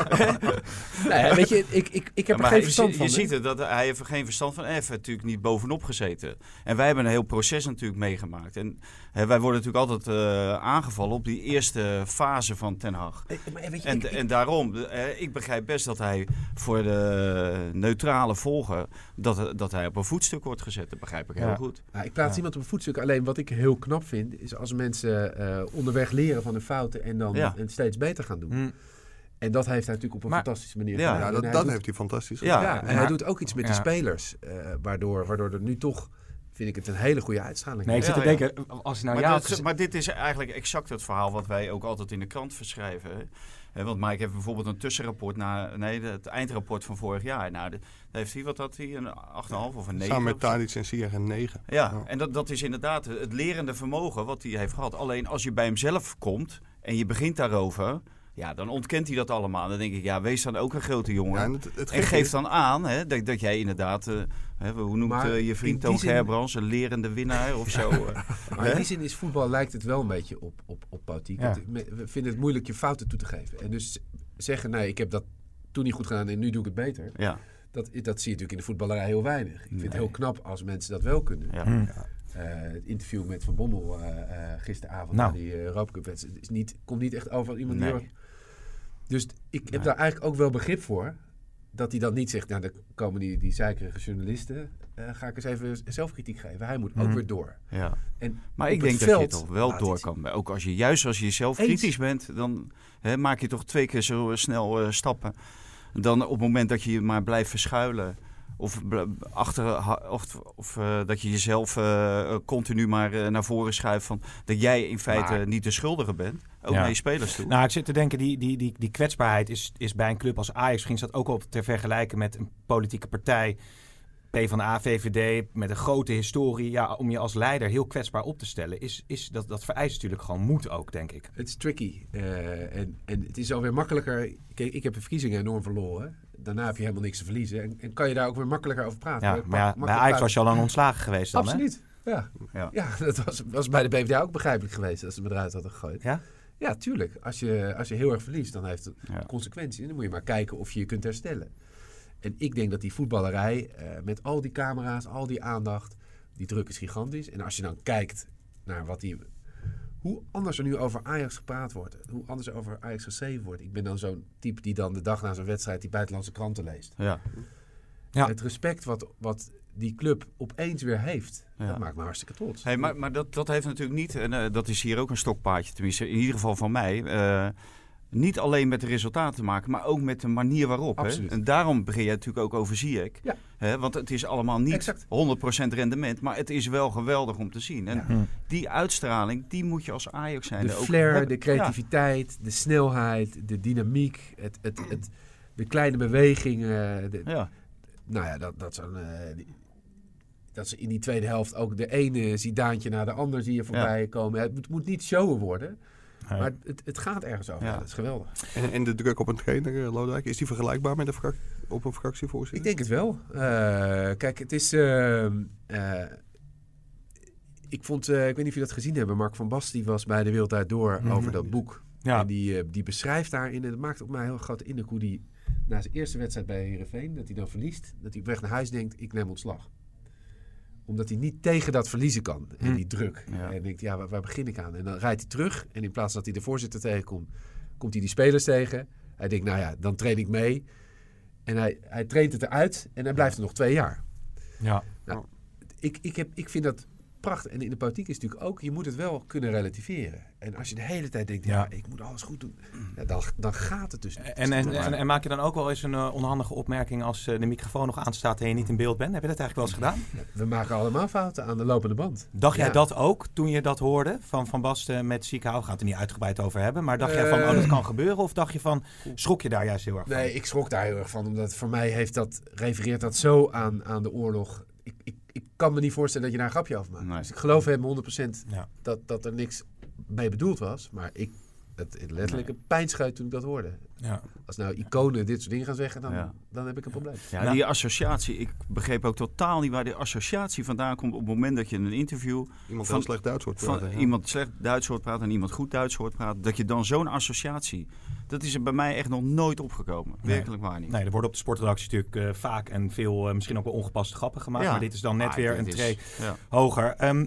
Speaker 4: Nee, weet je, ik, ik, ik heb
Speaker 5: Ja,
Speaker 4: er geen verstand van.
Speaker 5: Je ziet het, dat hij heeft er geen verstand van. Hij heeft er natuurlijk niet bovenop gezeten. En wij hebben een heel proces natuurlijk meegemaakt. En hè, wij worden natuurlijk altijd eh, aangevallen op die eerste fase van Ten Hag.
Speaker 4: Eh, maar weet je,
Speaker 5: En,
Speaker 4: ik-
Speaker 5: en daarom, eh, ik begrijp best dat hij voor de neutrale volger, dat, dat hij op een voetstuk wordt gezet. Dat begrijp ik heel
Speaker 2: Ja.
Speaker 5: goed.
Speaker 4: Nou, ik plaats
Speaker 2: Ja.
Speaker 4: iemand op een voetstuk. Alleen wat ik heel knap vind, is als mensen eh, onderweg leren van hun fouten en dan
Speaker 5: Ja.
Speaker 4: het steeds beter gaan doen.
Speaker 2: Hm.
Speaker 4: En dat heeft hij natuurlijk op een
Speaker 2: Maar-
Speaker 4: fantastische manier
Speaker 5: Ja,
Speaker 4: gedaan.
Speaker 3: Ja, dat,
Speaker 4: hij
Speaker 3: dat
Speaker 4: doet-
Speaker 3: heeft hij fantastisch gedaan.
Speaker 4: ja, en
Speaker 2: maar-
Speaker 4: hij doet ook iets met de spelers. eh, waardoor, waardoor er nu toch, vind ik het een hele goede uitstraling
Speaker 2: Nee, ik zit
Speaker 5: Ja,
Speaker 2: te
Speaker 5: ja.
Speaker 2: denken, als hij nou
Speaker 5: maar,
Speaker 2: ja...
Speaker 5: dit, maar dit is eigenlijk exact het verhaal wat wij ook altijd in de krant verschrijven. Want Mike heeft bijvoorbeeld een tussenrapport na nee, het eindrapport van vorig jaar. Nou, daar heeft hij, wat had hij, een 8,5 of een 9?
Speaker 3: Samen met. Tadic en Ziyech een 9.
Speaker 5: Ja,
Speaker 3: Ja.
Speaker 5: en dat, dat is inderdaad het lerende vermogen wat hij heeft gehad. Alleen als je bij hemzelf komt en je begint daarover, ja, dan ontkent hij dat allemaal. Dan denk ik, ja, wees dan ook een grote jongen.
Speaker 3: Ja, en het, het
Speaker 5: en geef
Speaker 3: is-
Speaker 5: dan aan hè, dat, dat jij inderdaad, eh, hè, hoe noemt
Speaker 4: Maar
Speaker 5: eh, je vriend
Speaker 4: die
Speaker 5: Toon
Speaker 4: zin-
Speaker 5: Gerbrands, een lerende winnaar of zo? eh.
Speaker 4: Maar
Speaker 5: Hè?
Speaker 4: in die zin is voetbal lijkt het wel een beetje op, op, op politiek.
Speaker 2: Ja.
Speaker 4: We vinden het moeilijk je fouten toe te geven. En dus zeggen, nee, ik heb dat toen niet goed gedaan en nu doe ik het beter.
Speaker 5: ja,
Speaker 4: Dat, dat zie je natuurlijk in de voetballerij heel weinig. Ik vind het heel knap als mensen dat wel kunnen.
Speaker 5: ja.
Speaker 4: Het interview met Van Bommel eh, eh, gisteravond
Speaker 2: Nou.
Speaker 4: die uh, Europa Cup wedstrijd is niet, komt niet echt over iemand die...
Speaker 5: Nee.
Speaker 4: erg- Dus ik heb
Speaker 5: Nee.
Speaker 4: daar eigenlijk ook wel begrip voor. Dat hij dan niet zegt, nou dan komen die, die zeikerige journalisten, eh, ga ik eens even zelfkritiek geven. Hij moet ook
Speaker 2: Mhm.
Speaker 4: weer door.
Speaker 5: ja.
Speaker 4: En
Speaker 5: Maar ik denk dat je toch wel door kan. Ook als je, juist als je
Speaker 4: Eens.
Speaker 5: kritisch bent, dan hè, maak je toch twee keer zo eh, snel eh, stappen. Dan op het moment dat je je maar blijft verschuilen. Of, achter, of, of eh, dat je jezelf eh, continu maar eh, naar voren schuift. Van, dat jij in feite
Speaker 2: Maar-
Speaker 5: niet de schuldige bent. Ook
Speaker 2: Ja.
Speaker 5: naar je spelers toe.
Speaker 2: Nou, ik zit te denken, die, die, die, die kwetsbaarheid is, is bij een club als Ajax... misschien is dat ook wel te vergelijken met een politieke partij... PvdA, VVD, met een grote historie... Ja, om je als leider heel kwetsbaar op te stellen... Is, is dat, dat vereist natuurlijk gewoon moed ook, denk ik.
Speaker 4: Het is tricky. Eh, en, en het is alweer makkelijker. Kijk, ik heb de verkiezingen enorm verloren. Daarna heb je helemaal niks te verliezen. En, en kan je daar ook weer makkelijker over praten.
Speaker 2: Ja, maar ja, bij Ajax was je al lang ontslagen geweest dan, hè?
Speaker 4: Absoluut. Ja.
Speaker 5: Ja.
Speaker 4: ja, dat was, was bij de BVD ook begrijpelijk geweest als ze me eruit hadden gegooid.
Speaker 2: Ja?
Speaker 4: Ja, tuurlijk. Als je, als je heel erg verliest, dan heeft het
Speaker 5: Ja.
Speaker 4: consequenties. En dan moet je maar kijken of je je kunt herstellen. En ik denk dat die voetballerij, eh, met al die camera's, al die aandacht, die druk is gigantisch. En als je dan kijkt naar wat die... Hoe anders er nu over Ajax gepraat wordt. Hoe anders er over Ajax geschreven wordt. Ik ben dan zo'n type die dan de dag na zo'n wedstrijd die buitenlandse kranten leest.
Speaker 5: Ja.
Speaker 2: Ja.
Speaker 4: Het respect wat, wat die club opeens weer heeft,
Speaker 5: Ja.
Speaker 4: dat maakt me hartstikke trots.
Speaker 5: Hey, maar maar dat, dat heeft natuurlijk niet, en eh, dat is hier ook een stokpaardje, tenminste in ieder geval van mij. eh, niet alleen met de resultaten te maken, maar ook met de manier waarop. Hè?
Speaker 4: Absoluut.
Speaker 5: En daarom begin je natuurlijk ook over Ziyech.
Speaker 4: Ja.
Speaker 5: Hè? Want het is allemaal niet
Speaker 4: Exact.
Speaker 5: 100% rendement, maar het is wel geweldig om te zien. En
Speaker 4: Ja.
Speaker 2: Hm.
Speaker 5: die uitstraling, die moet je als Ajax zijn.
Speaker 4: de
Speaker 5: ook
Speaker 4: flair,
Speaker 5: hebben.
Speaker 4: de creativiteit, de snelheid, de dynamiek, het, het, het, de kleine bewegingen. De,
Speaker 5: Ja.
Speaker 4: Nou ja, dat, dat, zo'n, eh, die- dat ze in die tweede helft ook de ene Zidaantje naar de ander zie je voorbij komen. Het moet, moet niet showen worden.
Speaker 2: Nee.
Speaker 4: Maar het, het gaat ergens over.
Speaker 5: Ja.
Speaker 4: Dat is geweldig.
Speaker 3: En, en de druk op een trainer, eh, Lodewijk, is die vergelijkbaar met een frac- op een fractievoorzitter?
Speaker 4: Ik denk het wel. Eh, kijk, het is. eh, eh, ik vond, eh, ik weet niet of je dat gezien hebben, Mark van Basten die was bij de Wereldtijd Door
Speaker 2: Mhm.
Speaker 4: over dat boek.
Speaker 2: Ja.
Speaker 4: En die, die beschrijft daarin, en het maakt op mij heel grote indruk hoe die na zijn eerste wedstrijd bij Heerenveen, dat hij dan verliest, dat hij op weg naar huis denkt, ik neem ontslag. Omdat hij niet tegen dat verliezen kan, en
Speaker 2: Hm.
Speaker 4: die druk.
Speaker 5: Ja.
Speaker 4: En denkt, ja, waar, waar begin ik aan? En dan rijdt hij terug, en in plaats dat hij de voorzitter tegenkomt, komt hij die spelers tegen. Hij denkt, nou ja, dan train ik mee. En hij, hij traint het eruit, en hij blijft er nog twee jaar
Speaker 2: Ja.
Speaker 4: ik, ik, heb, ik vind dat prachtig. En in de politiek is het natuurlijk ook, je moet het wel kunnen relativeren. En als je de hele tijd denkt, ja,
Speaker 2: Ja.
Speaker 4: ik moet alles goed doen, ja, dan, dan gaat het dus niet.
Speaker 2: En, en, en, en maak je dan ook wel eens een eh, onhandige opmerking als eh, de microfoon nog aanstaat en je niet in beeld bent? Heb je dat eigenlijk wel eens gedaan?
Speaker 4: We maken allemaal fouten aan de lopende band.
Speaker 2: Dacht jij dat ook toen je dat hoorde van Van Basten met Ziekenhuis? Gaat er niet uitgebreid over hebben. Maar dacht jij van,
Speaker 4: Eh.
Speaker 2: oh, dat kan gebeuren? Of dacht je van, schrok je daar juist heel erg van?
Speaker 4: Nee, ik schrok daar heel erg van. Omdat voor mij heeft dat, refereert dat zo aan, aan de oorlog. Ik, ik, ik kan me niet voorstellen dat je daar een grapje over maakt.
Speaker 5: Nee.
Speaker 4: Dus ik geloof hem 100%
Speaker 2: Ja.
Speaker 4: dat, dat er niks mee bedoeld was. Maar ik, het, het letterlijk een pijnscheut toen ik dat hoorde.
Speaker 2: Ja.
Speaker 4: Als nou iconen dit soort dingen gaan zeggen, dan,
Speaker 5: Ja.
Speaker 4: dan heb ik een probleem.
Speaker 5: Ja,
Speaker 2: Nou.
Speaker 5: die associatie. Ik begreep ook totaal niet waar die associatie vandaan komt op het moment dat je in een interview
Speaker 3: Iemand
Speaker 5: Van-
Speaker 3: slecht Duits hoort
Speaker 5: van
Speaker 3: praten, ja.
Speaker 5: iemand slecht Duits hoort praten en iemand goed Duits hoort praten, dat je dan zo'n associatie, dat is er bij mij echt nog nooit opgekomen.
Speaker 2: Nee.
Speaker 5: Werkelijk waar niet.
Speaker 2: Nee, er worden op de sportredactie natuurlijk eh, vaak en veel eh, misschien ook wel ongepaste grappen gemaakt.
Speaker 5: Ja.
Speaker 2: Maar dit is dan net
Speaker 5: Ah,
Speaker 2: weer een
Speaker 5: is-
Speaker 2: tree
Speaker 5: ja.
Speaker 2: hoger. Ehm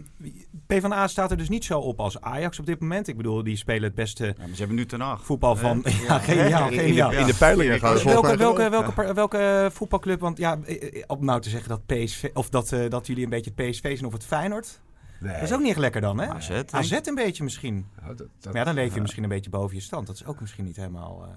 Speaker 2: PvdA staat er dus niet zo op als Ajax op dit moment. Ik bedoel, die spelen het beste
Speaker 5: Ja, maar ze hebben nu ten Haag.
Speaker 2: voetbal van... Ja, geniaal,
Speaker 3: In, de, in de peilingen gaan ze
Speaker 2: Welke, welke,
Speaker 3: gewoon-
Speaker 2: welke, welke voetbalclub? Want ja, eh, eh, om nou te zeggen dat PSV of dat, eh, dat jullie een beetje het PSV zijn of het Feyenoord,
Speaker 4: Nee.
Speaker 2: dat is ook niet echt lekker dan, hè?
Speaker 5: AZ.
Speaker 2: AZ een beetje misschien.
Speaker 4: Nou, dat, dat-
Speaker 2: Maar ja, dan leef je
Speaker 5: Ja.
Speaker 2: misschien een beetje boven je stand. Dat is ook misschien niet helemaal. eh,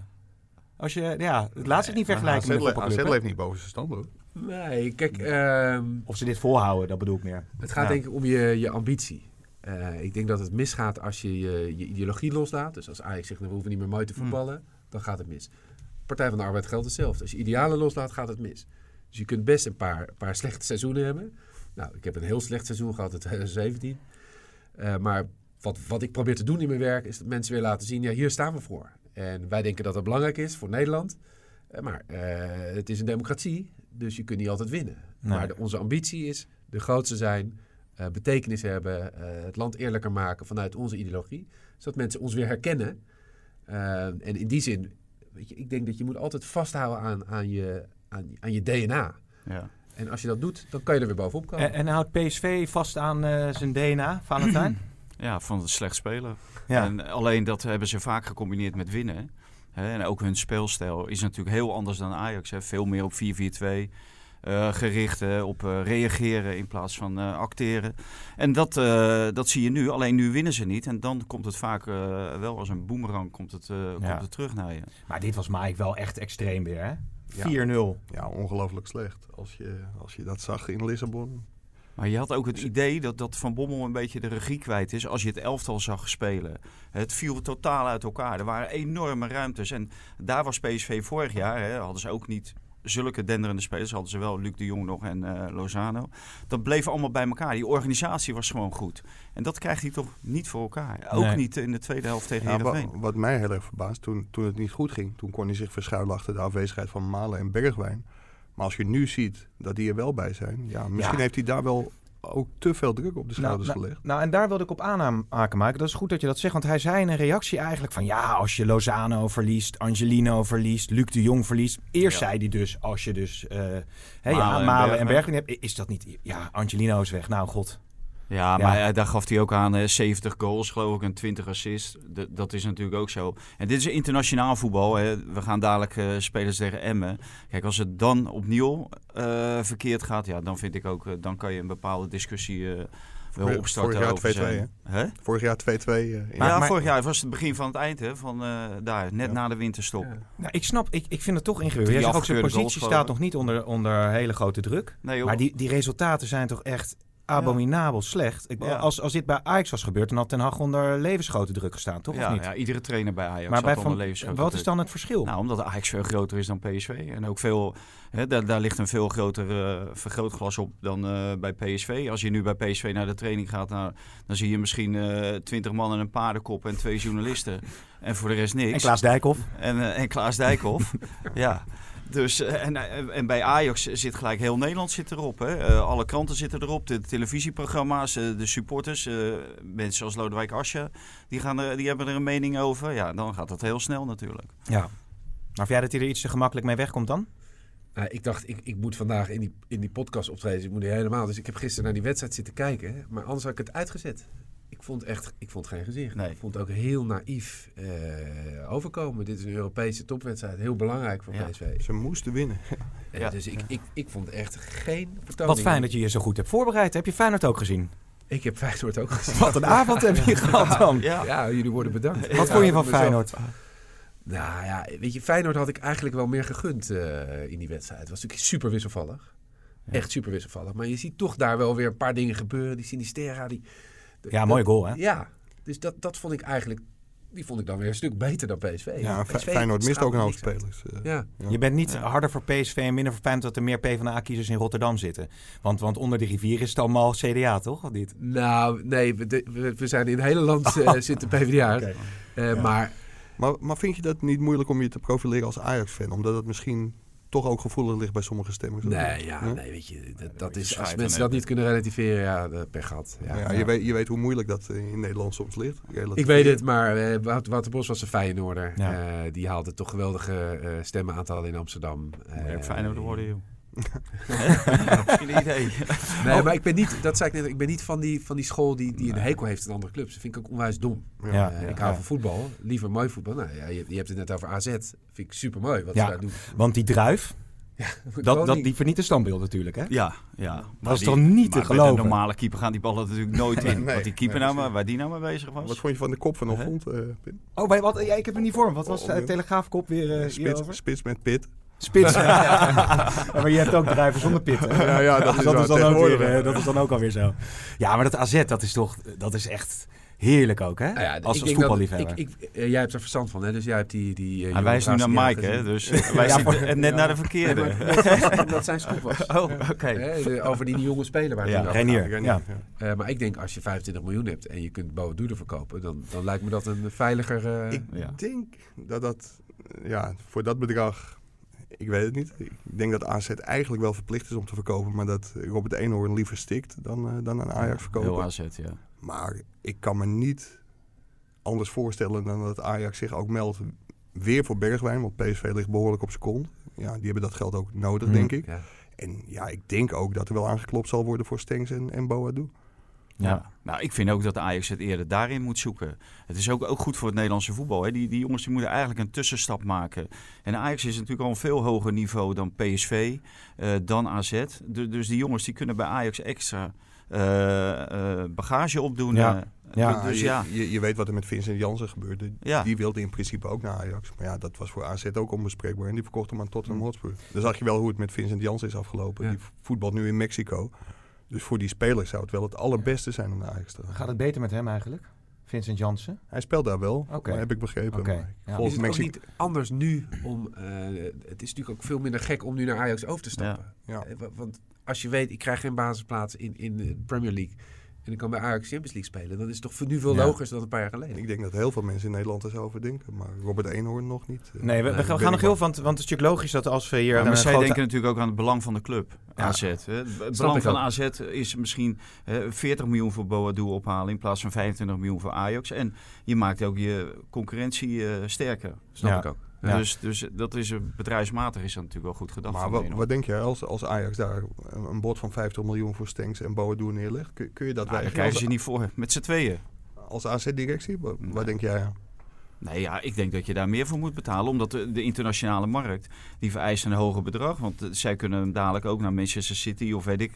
Speaker 2: als je, ja, het laat zich niet vergelijken met
Speaker 3: le-
Speaker 2: voetbalclub.
Speaker 3: AZ leeft niet boven zijn stand hoor.
Speaker 4: Nee, kijk, ehm,
Speaker 2: Of ze dit volhouden, dat bedoel ik meer.
Speaker 4: het gaat
Speaker 2: Ja.
Speaker 4: denk ik om je, je ambitie. Eh, ik denk dat het misgaat als je je, je ideologie loslaat. Dus als Ajax zegt, we hoeven niet meer mooi te voetballen, dan gaat het mis. Partij van de Arbeid geldt hetzelfde. Als je idealen loslaat, gaat het mis. Dus je kunt best een paar, paar slechte seizoenen hebben. Nou, ik heb een heel slecht seizoen gehad in 2017. Eh, maar wat, wat ik probeer te doen in mijn werk, is dat mensen weer laten zien, ja, hier staan we voor. En wij denken dat dat belangrijk is voor Nederland. Eh, maar eh, het is een democratie, dus je kunt niet altijd winnen.
Speaker 2: Nee.
Speaker 4: Maar de- onze ambitie is de grootste zijn, betekenis hebben, het land eerlijker maken vanuit onze ideologie. Zodat mensen ons weer herkennen. Eh, en in die zin, weet je, ik denk dat je moet altijd vasthouden aan, aan, je, aan, aan je DNA.
Speaker 5: Ja.
Speaker 4: En als je dat doet, dan kan je er weer bovenop komen.
Speaker 2: En, en houdt PSV vast aan eh, zijn DNA, Valentijn?
Speaker 5: ja, van het slecht spelen.
Speaker 2: ja.
Speaker 5: En alleen dat hebben ze vaak gecombineerd met winnen. Hè, en ook hun speelstijl is natuurlijk heel anders dan Ajax. Hè. Veel meer op 4-4-2. Eh, gericht hè, op eh, reageren in plaats van eh, acteren. En dat, eh, dat zie je nu. Alleen nu winnen ze niet. En dan komt het vaak eh, wel als een boemerang komt het, eh,
Speaker 2: Ja.
Speaker 5: komt het terug naar je.
Speaker 2: Maar dit was Mike wel echt extreem weer, hè? 4-0.
Speaker 3: Ja, ongelooflijk slecht. Als je, als je dat zag in Lissabon.
Speaker 5: Maar je had ook het idee dat, dat Van Bommel een beetje de regie kwijt is als je het elftal zag spelen. Het viel totaal uit elkaar. Er waren enorme ruimtes. En daar was PSV vorig jaar, hè, hadden ze ook niet zulke denderende spelers. Hadden ze wel Luc de Jong nog en eh, Lozano. Dat bleef allemaal bij elkaar. Die organisatie was gewoon goed. En dat krijgt hij toch niet voor elkaar. Ook
Speaker 2: Nee.
Speaker 5: niet in de tweede helft tegen
Speaker 3: Ja,
Speaker 5: Heerenveen.
Speaker 3: wat mij heel erg verbaast, toen, toen het niet goed ging, toen kon hij zich verschuilen achter de afwezigheid van Malen en Bergwijn. Maar als je nu ziet dat die er wel bij zijn, ja, misschien
Speaker 2: Ja.
Speaker 3: heeft hij daar wel ook te veel druk op de schouders
Speaker 2: nou,
Speaker 3: gelegd.
Speaker 2: nou, en daar wilde ik op aanhaken maken. Dat is goed dat je dat zegt. Want hij zei in een reactie eigenlijk van... Ja, als je Lozano verliest, Angelino verliest, Luc de Jong verliest. Eerst
Speaker 5: Ja.
Speaker 2: zei hij dus, als je dus eh hè, ja,
Speaker 5: Malen en
Speaker 2: Malen.
Speaker 5: Bergwijn
Speaker 2: hebt... Is dat niet... Ja, Angelino is weg. Nou, god.
Speaker 5: Ja,
Speaker 2: Ja.
Speaker 5: maar eh, daar gaf hij ook aan eh, 70 goals, geloof ik, en 20 assists. D- dat is natuurlijk ook zo. En dit is internationaal voetbal. Hè. We gaan dadelijk eh spelen tegen Emmen. Kijk, als het dan opnieuw eh, verkeerd gaat, ja, dan vind ik ook, eh, dan kan je een bepaalde discussie eh, wel opstarten.
Speaker 3: vorig jaar
Speaker 5: over
Speaker 3: 2-2,
Speaker 5: zijn- Hè?
Speaker 3: Vorig jaar 2-2. eh, in-
Speaker 2: Maar-
Speaker 5: ja,
Speaker 2: maar-
Speaker 5: vorig jaar was het begin van het eind, hè, van eh, daar, net
Speaker 3: Ja.
Speaker 5: na de winterstop.
Speaker 4: Ja.
Speaker 2: Nou, ik snap, ik, ik vind het toch ingewikkeld. Jij ook zijn positie staat nog niet onder, onder hele grote druk.
Speaker 5: Nee.
Speaker 2: Maar die, die resultaten zijn toch echt abominabel slecht. Ik,
Speaker 5: Ja.
Speaker 2: als, als dit bij Ajax was gebeurd, dan had Ten Hag onder levensgrote druk gestaan, toch?
Speaker 5: ja,
Speaker 2: of niet?
Speaker 5: ja, iedere trainer bij Ajax
Speaker 2: maar bij van, wat
Speaker 5: druk.
Speaker 2: is dan het verschil?
Speaker 5: Nou, omdat Ajax veel groter is dan PSV. En ook veel, hè, daar, daar ligt een veel groter eh, vergrootglas op dan eh, bij PSV. Als je nu bij PSV naar de training gaat, nou, dan zie je misschien eh, twintig man en een paardenkop en twee journalisten. En voor de rest niks.
Speaker 2: en Klaas Dijkhoff?
Speaker 5: En, en Klaas Dijkhoff. ja. Dus, eh, en, eh, en bij Ajax zit gelijk heel Nederland zit erop. Hè. Eh, alle kranten zitten erop. De televisieprogramma's, de supporters. eh, mensen zoals Lodewijk Asje. Die, gaan er, die hebben er een mening over. Ja, dan gaat dat heel snel natuurlijk.
Speaker 2: Ja. Maar vind jij dat hij er iets te gemakkelijk mee wegkomt dan?
Speaker 4: Nou, ik dacht, ik, ik moet vandaag in die, in die podcast optreden. Dus ik moet helemaal. Dus ik heb gisteren naar die wedstrijd zitten kijken. Maar anders had ik het uitgezet. Ik vond echt, ik vond geen gezicht.
Speaker 5: Nee.
Speaker 4: Ik vond het ook heel naïef eh, overkomen. Dit is een Europese topwedstrijd. Heel belangrijk voor
Speaker 5: Ja.
Speaker 4: PSV.
Speaker 3: Ze moesten winnen.
Speaker 5: Ja.
Speaker 4: Dus ik, ik, ik vond echt geen vertoning.
Speaker 2: Wat fijn dat je je zo goed hebt voorbereid. Heb je Feyenoord ook gezien?
Speaker 4: Ik heb Feyenoord ook gezien.
Speaker 2: Wat een avond heb je gehad dan.
Speaker 5: Ja.
Speaker 4: Ja, jullie worden bedankt.
Speaker 2: Wat vond je van Feyenoord?
Speaker 4: Nou ja, weet je, Feyenoord had ik eigenlijk wel meer gegund eh, in die wedstrijd. Het was natuurlijk super wisselvallig. Echt super wisselvallig. Maar je ziet toch daar wel weer een paar dingen gebeuren. Die Sinisterra, die...
Speaker 2: Ja, mooie goal hè?
Speaker 4: Ja, dus dat, dat vond ik eigenlijk... Die vond ik dan weer een stuk beter dan PSV.
Speaker 3: Ja,
Speaker 4: PSV
Speaker 3: Fe- Feyenoord mist ook een hoop spelers. eh.
Speaker 4: Ja,
Speaker 2: Je bent niet
Speaker 5: Ja.
Speaker 2: harder voor PSV en minder voor Feyenoord dat er meer PvdA-kiezers in Rotterdam zitten. Want, want onder de rivier is het allemaal CDA, toch? Of niet?
Speaker 4: nou, nee, we, de- we, we zijn in het hele land eh, zitten PvdA.
Speaker 2: Oké.
Speaker 4: Eh,
Speaker 2: Ja.
Speaker 4: Maar
Speaker 3: Maar, maar vind je dat niet moeilijk om je te profileren als Ajax-fan? Omdat het misschien toch ook gevoelig ligt bij sommige stemmers?
Speaker 4: nee, ja,
Speaker 3: Ja?
Speaker 4: nee, weet je, dat, dat is, als mensen dat niet kunnen relativeren, ja, de pech gehad. Ja.
Speaker 3: Ja, Je, weet, je weet hoe moeilijk dat eh, in Nederland soms ligt. Relatief.
Speaker 4: Ik weet het, maar eh, Wout- Wouter Bos was een Feyenoorder.
Speaker 2: Ja.
Speaker 4: Eh, die haalde toch geweldige eh stemmenaantallen in Amsterdam.
Speaker 5: Moet je ook
Speaker 4: Eh,
Speaker 5: Feyenoord worden, joh. Misschien een idee.
Speaker 4: Nee, maar ik ben niet, dat zei ik net, ik ben niet van die, van die school die, die een hekel heeft aan andere clubs. Dat vind ik ook onwijs dom.
Speaker 2: Ja.
Speaker 4: Eh,
Speaker 5: ja.
Speaker 4: ik hou
Speaker 2: Ja.
Speaker 4: van voetbal, liever mooi voetbal. Nou, ja, je, je hebt het net over AZ. Vind ik super mooi wat
Speaker 2: Ja.
Speaker 4: ze daar doen.
Speaker 2: Want die druif, dat, dat, die verniet het standbeeld natuurlijk, hè?
Speaker 5: Ja, ja. Maar
Speaker 2: is
Speaker 5: die-
Speaker 2: toch niet te geloven?
Speaker 5: de normale keeper gaan die ballen natuurlijk nooit in.
Speaker 3: Nee,
Speaker 5: Want die keeper
Speaker 3: nee,
Speaker 5: nou maar, waar die nou mee bezig was.
Speaker 3: Wat vond je van de kop vanochtend, eh Pim?
Speaker 2: Oh, bij wat, ja, ik heb hem niet voor me. Wat was
Speaker 3: Oh,
Speaker 2: uh,
Speaker 3: ja.
Speaker 2: Telegraafkop weer eh, hierover?
Speaker 3: Spits, spits met pit.
Speaker 2: Spits. Ja, maar je hebt ook druiven zonder pitten.
Speaker 3: Ja, ja, dat is
Speaker 2: dat,
Speaker 3: waar,
Speaker 2: is dan ook weer, eh, dat is dan ook alweer zo. Ja, maar dat AZ, dat is toch, dat is echt heerlijk ook, hè?
Speaker 4: Nou ja,
Speaker 2: als als voetballiefhebber.
Speaker 4: ik, ik, eh, jij hebt er verstand van, hè? Dus jij hebt die... die eh,
Speaker 5: Hij
Speaker 4: jonge
Speaker 5: wijst nu naar Mike, hè? Dus wij
Speaker 2: Ja,
Speaker 5: zitten
Speaker 2: voor-
Speaker 5: net
Speaker 4: ja.
Speaker 5: naar de
Speaker 4: Nee,
Speaker 5: verkeerde.
Speaker 4: maar dat, zijn scoop was.
Speaker 5: Oh, oké.
Speaker 4: Over die jonge speler waar het
Speaker 5: Ja,
Speaker 2: Renier. Ja.
Speaker 4: Eh, maar ik denk als je 25 miljoen hebt en je kunt Boadoude verkopen, dan, dan lijkt me dat een veiliger. eh,
Speaker 3: Ik
Speaker 5: Ja.
Speaker 3: denk dat dat, eh, ja, voor dat bedrag, ik weet het niet. Ik denk dat AZ eigenlijk wel verplicht is om te verkopen, maar dat Robert Eenhoorn liever stikt dan, eh, dan aan Ajax verkopen.
Speaker 5: Heel AZ, ja.
Speaker 3: Maar ik kan me niet anders voorstellen dan dat Ajax zich ook meldt weer voor Bergwijn, want PSV ligt behoorlijk op zijn kont. Ja, die hebben dat geld ook nodig,
Speaker 2: Hmm.
Speaker 3: denk ik.
Speaker 4: ja.
Speaker 3: En ja, ik denk ook dat er wel aangeklopt zal worden voor Stengs en, en Boadu.
Speaker 5: Ja. Nou, ik vind ook dat de Ajax het eerder daarin moet zoeken. Het is ook, ook goed voor het Nederlandse voetbal. Hè. Die, die jongens die moeten eigenlijk een tussenstap maken. En Ajax is natuurlijk al een veel hoger niveau dan PSV, eh, dan AZ. Du- dus die jongens die kunnen bij Ajax extra eh, eh, bagage opdoen.
Speaker 2: Ja. Ja.
Speaker 5: dus
Speaker 3: je,
Speaker 5: ja.
Speaker 3: Je, je weet wat er met Vincent Jansen gebeurde.
Speaker 5: Ja.
Speaker 3: Die wilde in principe ook naar Ajax. Maar ja, dat was voor AZ ook onbespreekbaar. En die verkocht hem aan Tottenham
Speaker 5: Mm.
Speaker 3: Hotspur. Dan zag je wel hoe het met Vincent Jansen is afgelopen.
Speaker 4: Ja.
Speaker 3: Die voetbalt nu in Mexico. Dus voor die speler zou het wel het allerbeste zijn om naar Ajax te gaan.
Speaker 2: Gaat het beter met hem eigenlijk? Vincent Jansen?
Speaker 3: Hij speelt daar wel, maar heb ik begrepen.
Speaker 2: Oké,
Speaker 3: Maar
Speaker 2: ja.
Speaker 4: Is
Speaker 3: Volgens
Speaker 4: het ook niet anders nu om. eh, het is natuurlijk ook veel minder gek om nu naar Ajax over te stappen.
Speaker 3: Ja.
Speaker 4: Eh, wa- Want als je weet, ik krijg geen basisplaats in, in de Premier League. En ik kan bij Ajax Champions League spelen. Dan is het toch voor nu veel
Speaker 2: Ja.
Speaker 4: logischer dan een paar jaar geleden.
Speaker 3: Ik denk dat heel veel mensen in Nederland er zo over denken. Maar Robert Eenhoorn nog niet. Eh,
Speaker 2: Nee, we,
Speaker 4: Nee,
Speaker 2: gaan,
Speaker 3: ben
Speaker 2: we gaan nog heel van, want het is natuurlijk logisch dat als we hier
Speaker 5: Ja, maar zij
Speaker 2: grote-
Speaker 5: denken natuurlijk ook aan het belang van de club,
Speaker 2: Ja.
Speaker 5: AZ. hè. Het
Speaker 4: Snap
Speaker 5: belang van
Speaker 4: ook.
Speaker 5: AZ is misschien eh, 40 miljoen voor Boadu ophalen in plaats van 25 miljoen voor Ajax. En je maakt ook je concurrentie eh, sterker.
Speaker 4: Snap
Speaker 2: Ja.
Speaker 4: ik ook.
Speaker 2: Ja.
Speaker 5: Dus, dus dat is bedrijfsmatig is dat natuurlijk wel goed gedacht.
Speaker 3: Maar wat, wat denk jij als, als Ajax daar een bod van 50 miljoen voor Stengs en Boadu neerlegt? Kun, kun je dat
Speaker 5: Ah, daar krijgen ze niet voor, met z'n tweeën.
Speaker 3: als AZ-directie? Wat,
Speaker 5: Nee.
Speaker 3: wat denk jij aan?
Speaker 5: Nee, ja, ik denk dat je daar meer voor moet betalen. Omdat de, de internationale markt, die vereist een hoger bedrag. Want eh, zij kunnen hem dadelijk ook naar Manchester City of weet ik,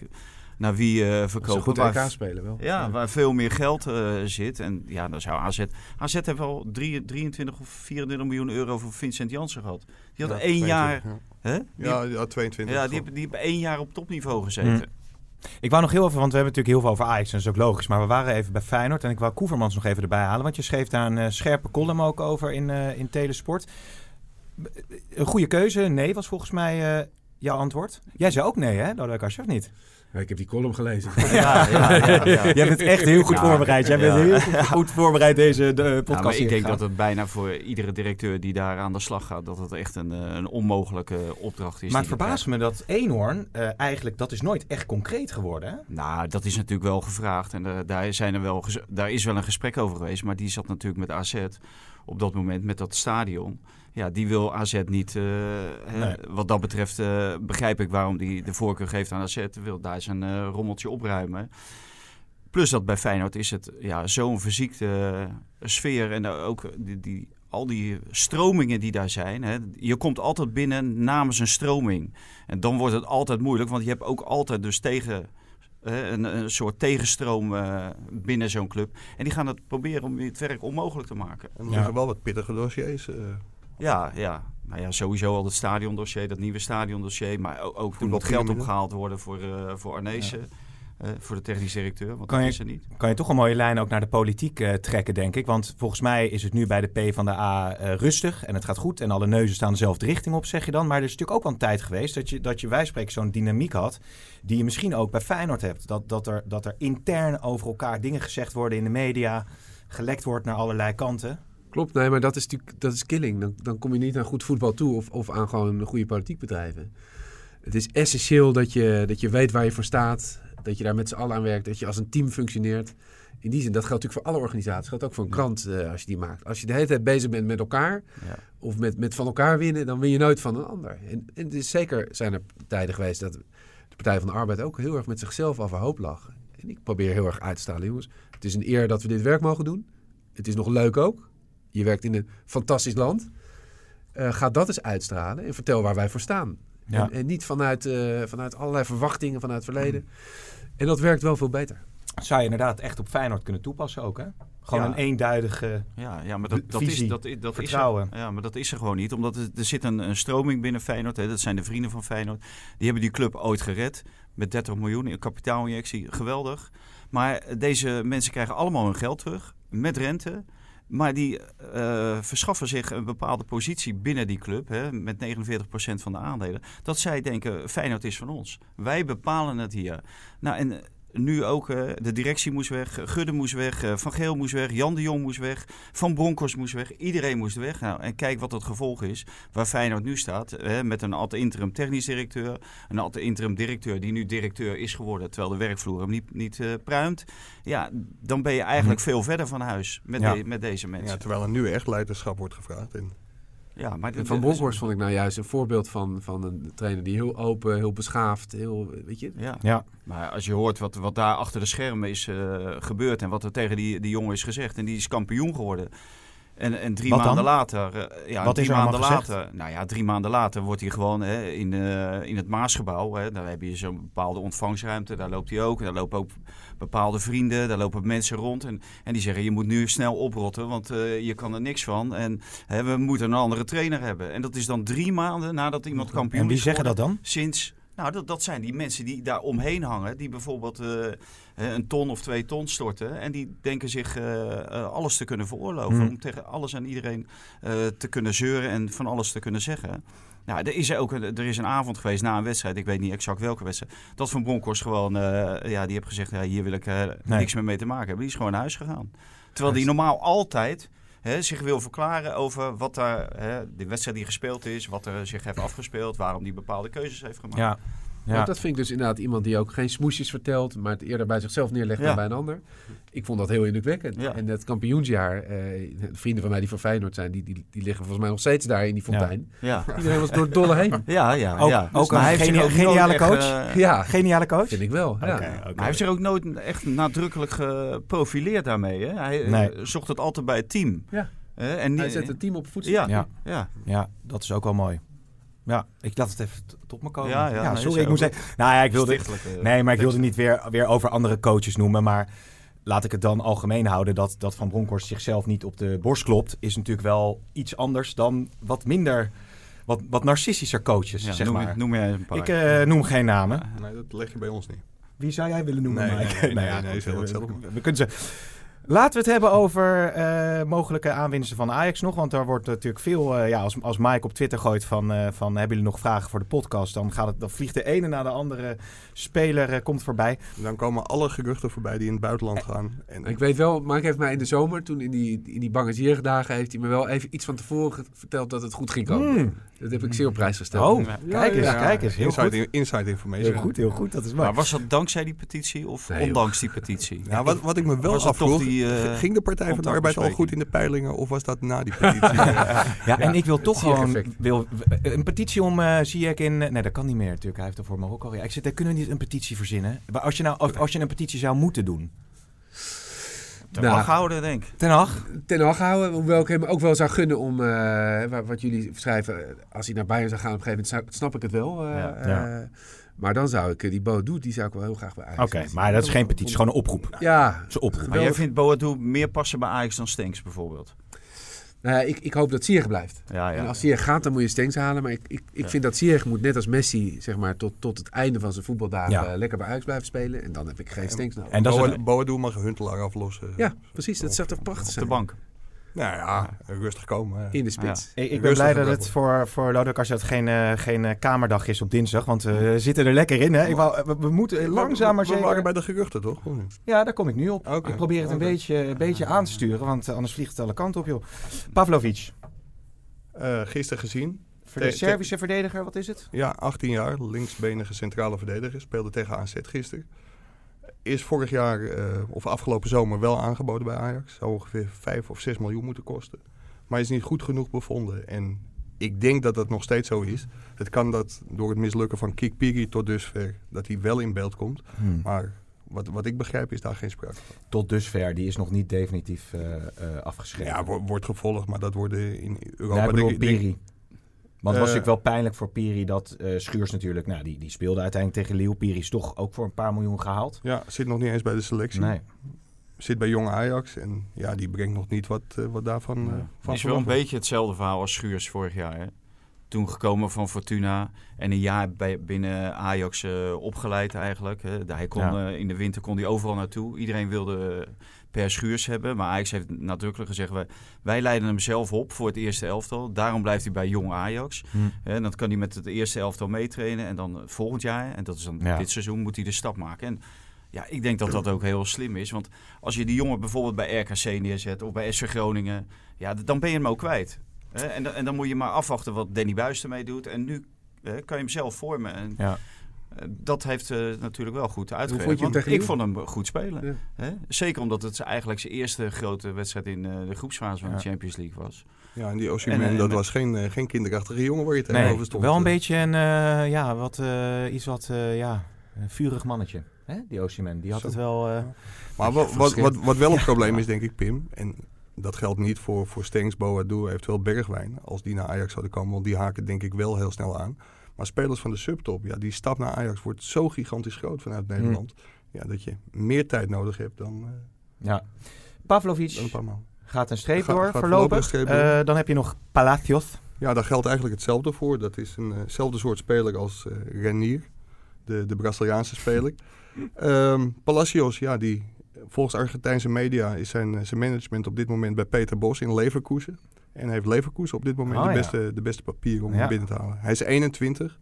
Speaker 5: naar wie eh
Speaker 4: ze
Speaker 5: verkopen.
Speaker 4: goed
Speaker 5: waar-
Speaker 4: spelen wel.
Speaker 5: Ja, waar veel meer geld eh, zit. En ja, dan zou AZ... AZ heeft wel drie- 23 of 24 miljoen euro voor Vincent Janssen gehad. Die had
Speaker 3: Ja,
Speaker 5: één
Speaker 3: 22,
Speaker 5: jaar...
Speaker 3: Ja,
Speaker 5: Hè? Die,
Speaker 3: ja, ja 22.
Speaker 5: ja, die, hebben- die hebben één jaar op topniveau gezeten.
Speaker 2: Ik wou nog heel even, want we hebben natuurlijk heel veel over Ajax en dat is ook logisch. Maar we waren even bij Feyenoord en ik wou Koevermans nog even erbij halen. Want je schreef daar een uh, scherpe column ook over in, uh, in Telesport. Een goede keuze, nee, was volgens mij uh, jouw antwoord. Jij zei ook nee, hè, Lodewijk Asscher, of niet?
Speaker 4: Ja, ik heb die column gelezen.
Speaker 2: Ja, ja, ja, ja. Jij bent echt heel goed voorbereid. Jij bent heel goed, goed voorbereid deze de podcast.
Speaker 5: maar ik denk dat het bijna voor iedere directeur die daar aan de slag gaat, dat het echt een, een onmogelijke opdracht is.
Speaker 2: Maar het verbaast me dat Eenhoorn uh, eigenlijk, dat is nooit echt concreet geworden. Hè?
Speaker 5: Nou, dat is natuurlijk wel gevraagd. En uh, daar, zijn er wel, daar is wel een gesprek over geweest. Maar die zat natuurlijk met AZ op dat moment met dat stadion. Ja, die wil AZ niet. Uh, nee. Wat dat betreft uh, begrijp ik waarom die de voorkeur geeft aan AZ. Wil daar zijn uh, rommeltje opruimen. Plus dat bij Feyenoord is het ja, zo'n verziekte sfeer. En ook die, die, al die stromingen die daar zijn. Hè. Je komt altijd binnen namens een stroming. En dan wordt het altijd moeilijk. Want je hebt ook altijd dus tegen een, een, soort tegenstroom uh, binnen zo'n club. En die gaan het proberen om het werk onmogelijk te maken.
Speaker 3: En er liggen ja. wel wat pittige dossiers. Uh,
Speaker 5: ja, ja. Nou ja, sowieso al het stadiondossier, dat nieuwe stadiondossier. Maar ook, ook er moet geld opgehaald worden voor, uh, voor Arnezen. Ja. Uh, voor de technisch directeur, want
Speaker 2: kan
Speaker 5: dat
Speaker 2: je,
Speaker 5: is er niet.
Speaker 2: Kan je toch een mooie lijn ook naar de politiek uh, trekken, denk ik. Want volgens mij is het nu bij de P van de A uh, rustig en het gaat goed. En alle neuzen staan dezelfde richting op, zeg je dan. Maar er is natuurlijk ook wel een tijd geweest dat je, dat je wij spreken zo'n dynamiek had. Die je misschien ook bij Feyenoord hebt. Dat, dat, er, dat er intern over elkaar dingen gezegd worden in de media. Gelekt wordt naar allerlei kanten.
Speaker 4: Klopt, nee, maar dat is natuurlijk dat is killing. Dan, dan kom je niet aan goed voetbal toe of, of aan gewoon goede politiek bedrijven. Het is essentieel dat je, dat je weet waar je voor staat. Dat je daar met z'n allen aan werkt. Dat je als een team functioneert. In die zin, dat geldt natuurlijk voor alle organisaties. Dat geldt ook voor een krant uh, als je die maakt. Als je de hele tijd bezig bent met elkaar. Ja. Of met, met van elkaar winnen. Dan win je nooit van een ander. En, en het is zeker zijn er tijden geweest dat de Partij van de Arbeid ook heel erg met zichzelf overhoop lag. En ik probeer heel erg uit te stralen. Jongens, het is een eer dat we dit werk mogen doen. Het is nog leuk ook. Je werkt in een fantastisch land. Uh, ga dat eens uitstralen en vertel waar wij voor staan. Ja. En, en, niet vanuit, uh, vanuit allerlei verwachtingen vanuit het verleden. En dat werkt wel veel beter.
Speaker 2: Zou je inderdaad echt op Feyenoord kunnen toepassen ook, hè? Gewoon ja. een eenduidige
Speaker 5: ja, ja, maar dat, dat
Speaker 2: visie,
Speaker 5: is, dat, dat
Speaker 2: vertrouwen.
Speaker 5: Is er, ja, maar dat is er gewoon niet. Omdat er, er zit een, een stroming binnen Feyenoord. Hè, dat zijn de vrienden van Feyenoord. Die hebben die club ooit gered. Met 30 miljoen in kapitaalinjectie. Geweldig. Maar deze mensen krijgen allemaal hun geld terug. Met rente. Maar die uh, verschaffen zich een bepaalde positie binnen die club, hè, met 49% van de aandelen. Dat zij denken, Feyenoord is van ons. Wij bepalen het hier. Nou, en nu ook, uh, de directie moest weg, Gudde moest weg, uh, Van Geel moest weg, Jan de Jong moest weg, Van Bronckhorst moest weg. Iedereen moest weg. Nou, en kijk wat het gevolg is, waar Feyenoord nu staat. Hè, met een ad interim technisch directeur, een ad interim directeur die nu directeur is geworden, terwijl de werkvloer hem niet, niet uh, pruimt. Ja, dan ben je eigenlijk veel verder van huis met,
Speaker 2: Ja.
Speaker 5: de- met deze mensen.
Speaker 3: Ja, terwijl er nu echt leiderschap wordt gevraagd. En
Speaker 5: Ja, maar
Speaker 4: Van Bronckhorst vond ik nou juist een voorbeeld van, van een trainer die heel open, heel beschaafd, heel, weet je.
Speaker 5: Ja.
Speaker 2: Ja,
Speaker 5: Maar als je hoort wat, wat daar achter de schermen is eh, gebeurd en wat er tegen die, die jongen is gezegd. En die is kampioen geworden. En, en drie
Speaker 2: Wat
Speaker 5: maanden
Speaker 2: dan?
Speaker 5: later, eh, ja,
Speaker 2: Wat
Speaker 5: drie
Speaker 2: is er
Speaker 5: maanden
Speaker 2: gezegd?
Speaker 5: later, nou ja, drie maanden later wordt hij gewoon hè, in, eh, in het Maasgebouw. Hè, daar heb je zo'n bepaalde ontvangstruimte, daar loopt hij ook. En daar lopen ook bepaalde vrienden, daar lopen mensen rond. En, en die zeggen, je moet nu snel oprotten, want eh, je kan er niks van. En hè, we moeten een andere trainer hebben. En dat is dan drie maanden nadat iemand kampioen
Speaker 2: en wie
Speaker 5: is
Speaker 2: zeggen dat dan?
Speaker 5: Sinds, nou, dat, dat zijn die mensen die daar omheen hangen. Die bijvoorbeeld eh, eh, een ton of twee ton storten. En die denken zich eh, alles te kunnen veroorloven.
Speaker 2: Hmm.
Speaker 5: Om tegen alles en iedereen te kunnen zeuren en van alles te kunnen zeggen. Nou, er is ook een, er is een avond geweest na een wedstrijd. Ik weet niet exact welke wedstrijd. Dat Van Bronckhorst gewoon, ja, die heeft gezegd, ja, hier wil ik
Speaker 2: Nee.
Speaker 5: niks meer mee te maken hebben. Die is gewoon naar huis gegaan. Terwijl die normaal altijd hè, zich wil verklaren over wat daar, hè, de wedstrijd die gespeeld is, wat er zich heeft afgespeeld, waarom die bepaalde keuzes heeft gemaakt.
Speaker 2: Ja.
Speaker 4: Ja. Dat vind ik dus inderdaad iemand die ook geen smoesjes vertelt, maar het eerder bij zichzelf neerlegt
Speaker 5: Ja.
Speaker 4: dan bij een ander. Ik vond dat heel indrukwekkend.
Speaker 5: Ja.
Speaker 4: En het kampioensjaar, eh, vrienden van mij die voor Feyenoord zijn, die, die, die liggen volgens mij nog steeds daar in die fontein.
Speaker 5: Ja,
Speaker 4: Iedereen was door het dolle heen.
Speaker 5: ja, ja.
Speaker 2: Ook-
Speaker 5: ja.
Speaker 2: ook
Speaker 5: Maar
Speaker 2: een
Speaker 5: ook
Speaker 2: geniale
Speaker 5: echt,
Speaker 2: coach?
Speaker 5: eh,
Speaker 4: Ja,
Speaker 2: Geniale coach?
Speaker 4: vind ik wel.
Speaker 5: Maar hij heeft zich ook nooit echt nadrukkelijk geprofileerd daarmee. Hè? Hij eh,
Speaker 2: Nee.
Speaker 5: zocht het altijd bij het team.
Speaker 4: Ja.
Speaker 5: Hè, en
Speaker 4: Hij zet het team op voedsel.
Speaker 5: ja,
Speaker 2: Ja.
Speaker 5: ja.
Speaker 2: Ja, dat is ook wel mooi. Ja, ik laat het even tot me komen.
Speaker 5: Ja,
Speaker 2: sorry, ik moet zeggen... Nou ja, ik wilde... Nee, maar ik wilde niet weer, weer over andere coaches noemen, maar laat ik het dan algemeen houden dat, dat Van Bronckhorst zichzelf niet op de borst klopt, is natuurlijk wel iets anders dan wat minder, wat, wat narcistischer coaches,
Speaker 5: Ja,
Speaker 2: zeg
Speaker 5: noem,
Speaker 2: maar.
Speaker 5: noem jij een paar.
Speaker 2: ik eh, noem geen namen.
Speaker 3: nee, dat leg je bij ons niet.
Speaker 2: Wie zou jij willen noemen,
Speaker 3: Nee,
Speaker 2: Mike?
Speaker 3: nee, nee,
Speaker 2: Nou
Speaker 3: nee, nee,
Speaker 2: goed,
Speaker 3: zeg het maar.
Speaker 2: Laten we het hebben over eh, mogelijke aanwinsten van Ajax nog. Want daar wordt natuurlijk veel... eh, ja, als, als Mike op Twitter gooit van, eh, van... Hebben jullie nog vragen voor de podcast? Dan, gaat het, dan vliegt de ene na de andere speler eh, komt voorbij.
Speaker 3: Dan komen alle geruchten voorbij die in het buitenland gaan. En
Speaker 4: Ik weet wel, Mark heeft mij in de zomer, toen in die, in die dagen heeft hij me wel even iets van tevoren verteld dat het goed ging komen.
Speaker 2: Hmm.
Speaker 4: Dat heb ik zeer op prijs gesteld.
Speaker 2: Oh,
Speaker 5: Ja.
Speaker 2: kijk eens,
Speaker 3: Ja,
Speaker 2: kijk eens. Heel
Speaker 3: inside,
Speaker 2: goed.
Speaker 3: inside information.
Speaker 2: Heel goed, heel goed. Dat is
Speaker 5: Maar
Speaker 2: mooi.
Speaker 5: was dat dankzij die petitie of
Speaker 4: Nee, joh.
Speaker 5: ondanks die petitie?
Speaker 3: Ja, wat, wat ik me wel
Speaker 5: Was dat toch
Speaker 3: afvroeg,
Speaker 5: die, eh,
Speaker 3: ging de Partij van de Arbeid al goed in de peilingen of was dat na die petitie?
Speaker 2: Ja, en ik wil toch gewoon wil, een petitie om eh Ziyech in... Nee, dat kan niet meer natuurlijk. Hij heeft er voor Marokko. Ja, ik zit, daar kunnen we niet een petitie verzinnen. Maar als je nou als, als je een petitie zou moeten doen.
Speaker 5: Te
Speaker 4: Nou,
Speaker 5: mag houden, denk ik.
Speaker 2: Ten Hag?
Speaker 4: ten Hag houden, hoewel ik hem ook wel zou gunnen om, eh, wa- wat jullie schrijven, eh, als hij naar Bayern zou gaan op een gegeven moment, zou- snap ik het wel. eh,
Speaker 5: Ja.
Speaker 4: eh, maar dan zou ik, eh, die Bo doet, die zou ik wel heel graag bij Ajax
Speaker 2: Oké, maar dat is geen petitie. Gewoon een oproep.
Speaker 4: Ja,
Speaker 2: Dat is een oproep.
Speaker 5: Maar jij vindt Boadu meer passen bij Ajax dan Stenks bijvoorbeeld?
Speaker 4: nou ja, ik, ik hoop dat Ziyech blijft.
Speaker 5: Ja,
Speaker 4: En
Speaker 5: ja.
Speaker 4: als Ziyech gaat, dan moet je Stenks halen. Maar ik, ik, ik
Speaker 5: Ja.
Speaker 4: vind dat Ziyech moet net als Messi, zeg maar, tot, tot het einde van zijn voetbaldagen
Speaker 2: Ja.
Speaker 4: eh, lekker bij Ajax blijven spelen. En dan heb ik geen Stenks nodig.
Speaker 2: En is
Speaker 3: Boadu mag Huntelaar aflossen.
Speaker 4: Ja, precies. Dat zou toch prachtig
Speaker 5: Op
Speaker 4: zijn.
Speaker 5: de bank.
Speaker 3: Nou ja, rustig komen.
Speaker 4: In de spits.
Speaker 2: Ik, ik ben blij dat het voor, voor Lodewijk als het geen, eh, geen eh, kamerdag is op dinsdag. Want eh, we zitten er lekker in. Hè? Ik wou, we, we moeten langzaam maar
Speaker 3: we, we waren
Speaker 2: zeker...
Speaker 3: bij de geruchten, toch?
Speaker 2: Ja, daar kom ik nu op. Ik probeer het een, beetje, een beetje aan te sturen. Want eh, anders vliegt het alle kanten op, joh. Pavlovic.
Speaker 3: Eh, gisteren gezien.
Speaker 2: Servische verdediger, wat is het?
Speaker 3: Ja, 18 jaar, linksbenige centrale verdediger. Speelde tegen AZ gisteren. Is vorig jaar, eh, of afgelopen zomer, wel aangeboden bij Ajax. Zou ongeveer 5 of 6 miljoen moeten kosten. Maar is niet goed genoeg bevonden. En ik denk dat dat nog steeds zo is. Het kan dat door het mislukken van Kik Piri tot dusver, dat hij wel in beeld komt.
Speaker 2: Hmm.
Speaker 3: Maar wat, wat ik begrijp is daar geen sprake van.
Speaker 2: Tot dusver, die is nog niet definitief eh, afgeschreven.
Speaker 3: Ja, wo- wordt gevolgd, maar dat worden in
Speaker 2: Ja,
Speaker 3: Europa...
Speaker 2: ik bedoel
Speaker 3: denk denk-.
Speaker 2: Want het was
Speaker 3: Eh,
Speaker 2: natuurlijk wel pijnlijk voor Piri dat eh, Schuurs natuurlijk... Nou, die, die speelde uiteindelijk tegen Lille. Piri is toch ook voor een paar miljoen gehaald.
Speaker 3: Ja, zit nog niet eens bij de selectie.
Speaker 2: Nee.
Speaker 3: Zit bij jonge Ajax en ja, die brengt nog niet wat, eh, wat daarvan eh, van
Speaker 5: Het is wel een beetje hetzelfde verhaal als Schuurs vorig jaar. Hè? Toen gekomen van Fortuna en een jaar bij, binnen Ajax eh, opgeleid eigenlijk. Hè? Hij kon,
Speaker 2: Ja.
Speaker 5: eh, in de winter kon hij overal naartoe. Iedereen wilde eh, per Schuurs hebben. Maar Ajax heeft nadrukkelijk gezegd, wij, wij leiden hem zelf op voor het eerste elftal. Daarom blijft hij bij jong Ajax.
Speaker 2: Hm.
Speaker 5: Hè? En dan kan hij met het eerste elftal meetrainen. En dan eh, volgend jaar, en dat is dan
Speaker 2: Ja.
Speaker 5: dit seizoen, moet hij de stap maken. En ja, ik denk dat dat ook heel slim is. Want als je die jongen bijvoorbeeld bij RKC neerzet of bij SC Groningen, ja, dan ben je hem ook kwijt. En, dan- en dan moet je maar afwachten wat Danny Buis ermee doet. En nu kan je hem zelf vormen. En
Speaker 2: Ja.
Speaker 5: Eh, dat heeft eh, natuurlijk wel goed uitgewerkt. want ik vond hem goed spelen.
Speaker 4: Ja.
Speaker 5: Hè? Zeker omdat het eigenlijk zijn eerste grote wedstrijd in eh, de groepsfase van
Speaker 2: Ja.
Speaker 5: de Champions League was.
Speaker 3: Ja, en die Osimhen,
Speaker 5: En, eh,
Speaker 3: dat
Speaker 5: met-
Speaker 3: was geen, eh, geen kinderachtige jongen waar je
Speaker 2: Nee,
Speaker 3: tegenover stond.
Speaker 2: wel een
Speaker 3: Eh,
Speaker 2: beetje een, eh, ja, wat, eh, iets wat, eh, ja, een vurig mannetje. Hè? Die Osimhen, die had
Speaker 3: Zo.
Speaker 2: het wel... eh,
Speaker 3: Maar wat, wat, wat, wat wel een probleem is, denk ik, Pim, en dat geldt niet voor, voor Stengs, Boadu, eventueel Bergwijn, als die naar Ajax zouden komen, want die haken denk ik wel heel snel aan. Maar spelers van de subtop, ja, die stap naar Ajax wordt zo gigantisch groot vanuit Nederland, ja, dat je meer tijd nodig hebt dan, eh,
Speaker 2: ja. Pavlovic
Speaker 3: dan een
Speaker 2: gaat een streep
Speaker 3: Ga-
Speaker 2: door, voorlopig.
Speaker 3: streep.
Speaker 2: Eh, dan heb je nog Palacios.
Speaker 3: Ja, daar geldt eigenlijk hetzelfde voor. Dat is eenzelfde soort speler als eh, Renier, de, de Braziliaanse speler. Ehm, Palacios, ja, die volgens Argentijnse media is zijn, eh, zijn management op dit moment bij Peter Bos in Leverkusen. En heeft Leverkusen op dit moment
Speaker 2: Oh,
Speaker 3: de,
Speaker 2: ja.
Speaker 3: beste, de beste papier om
Speaker 2: Ja.
Speaker 3: hem binnen te halen. Hij is 21.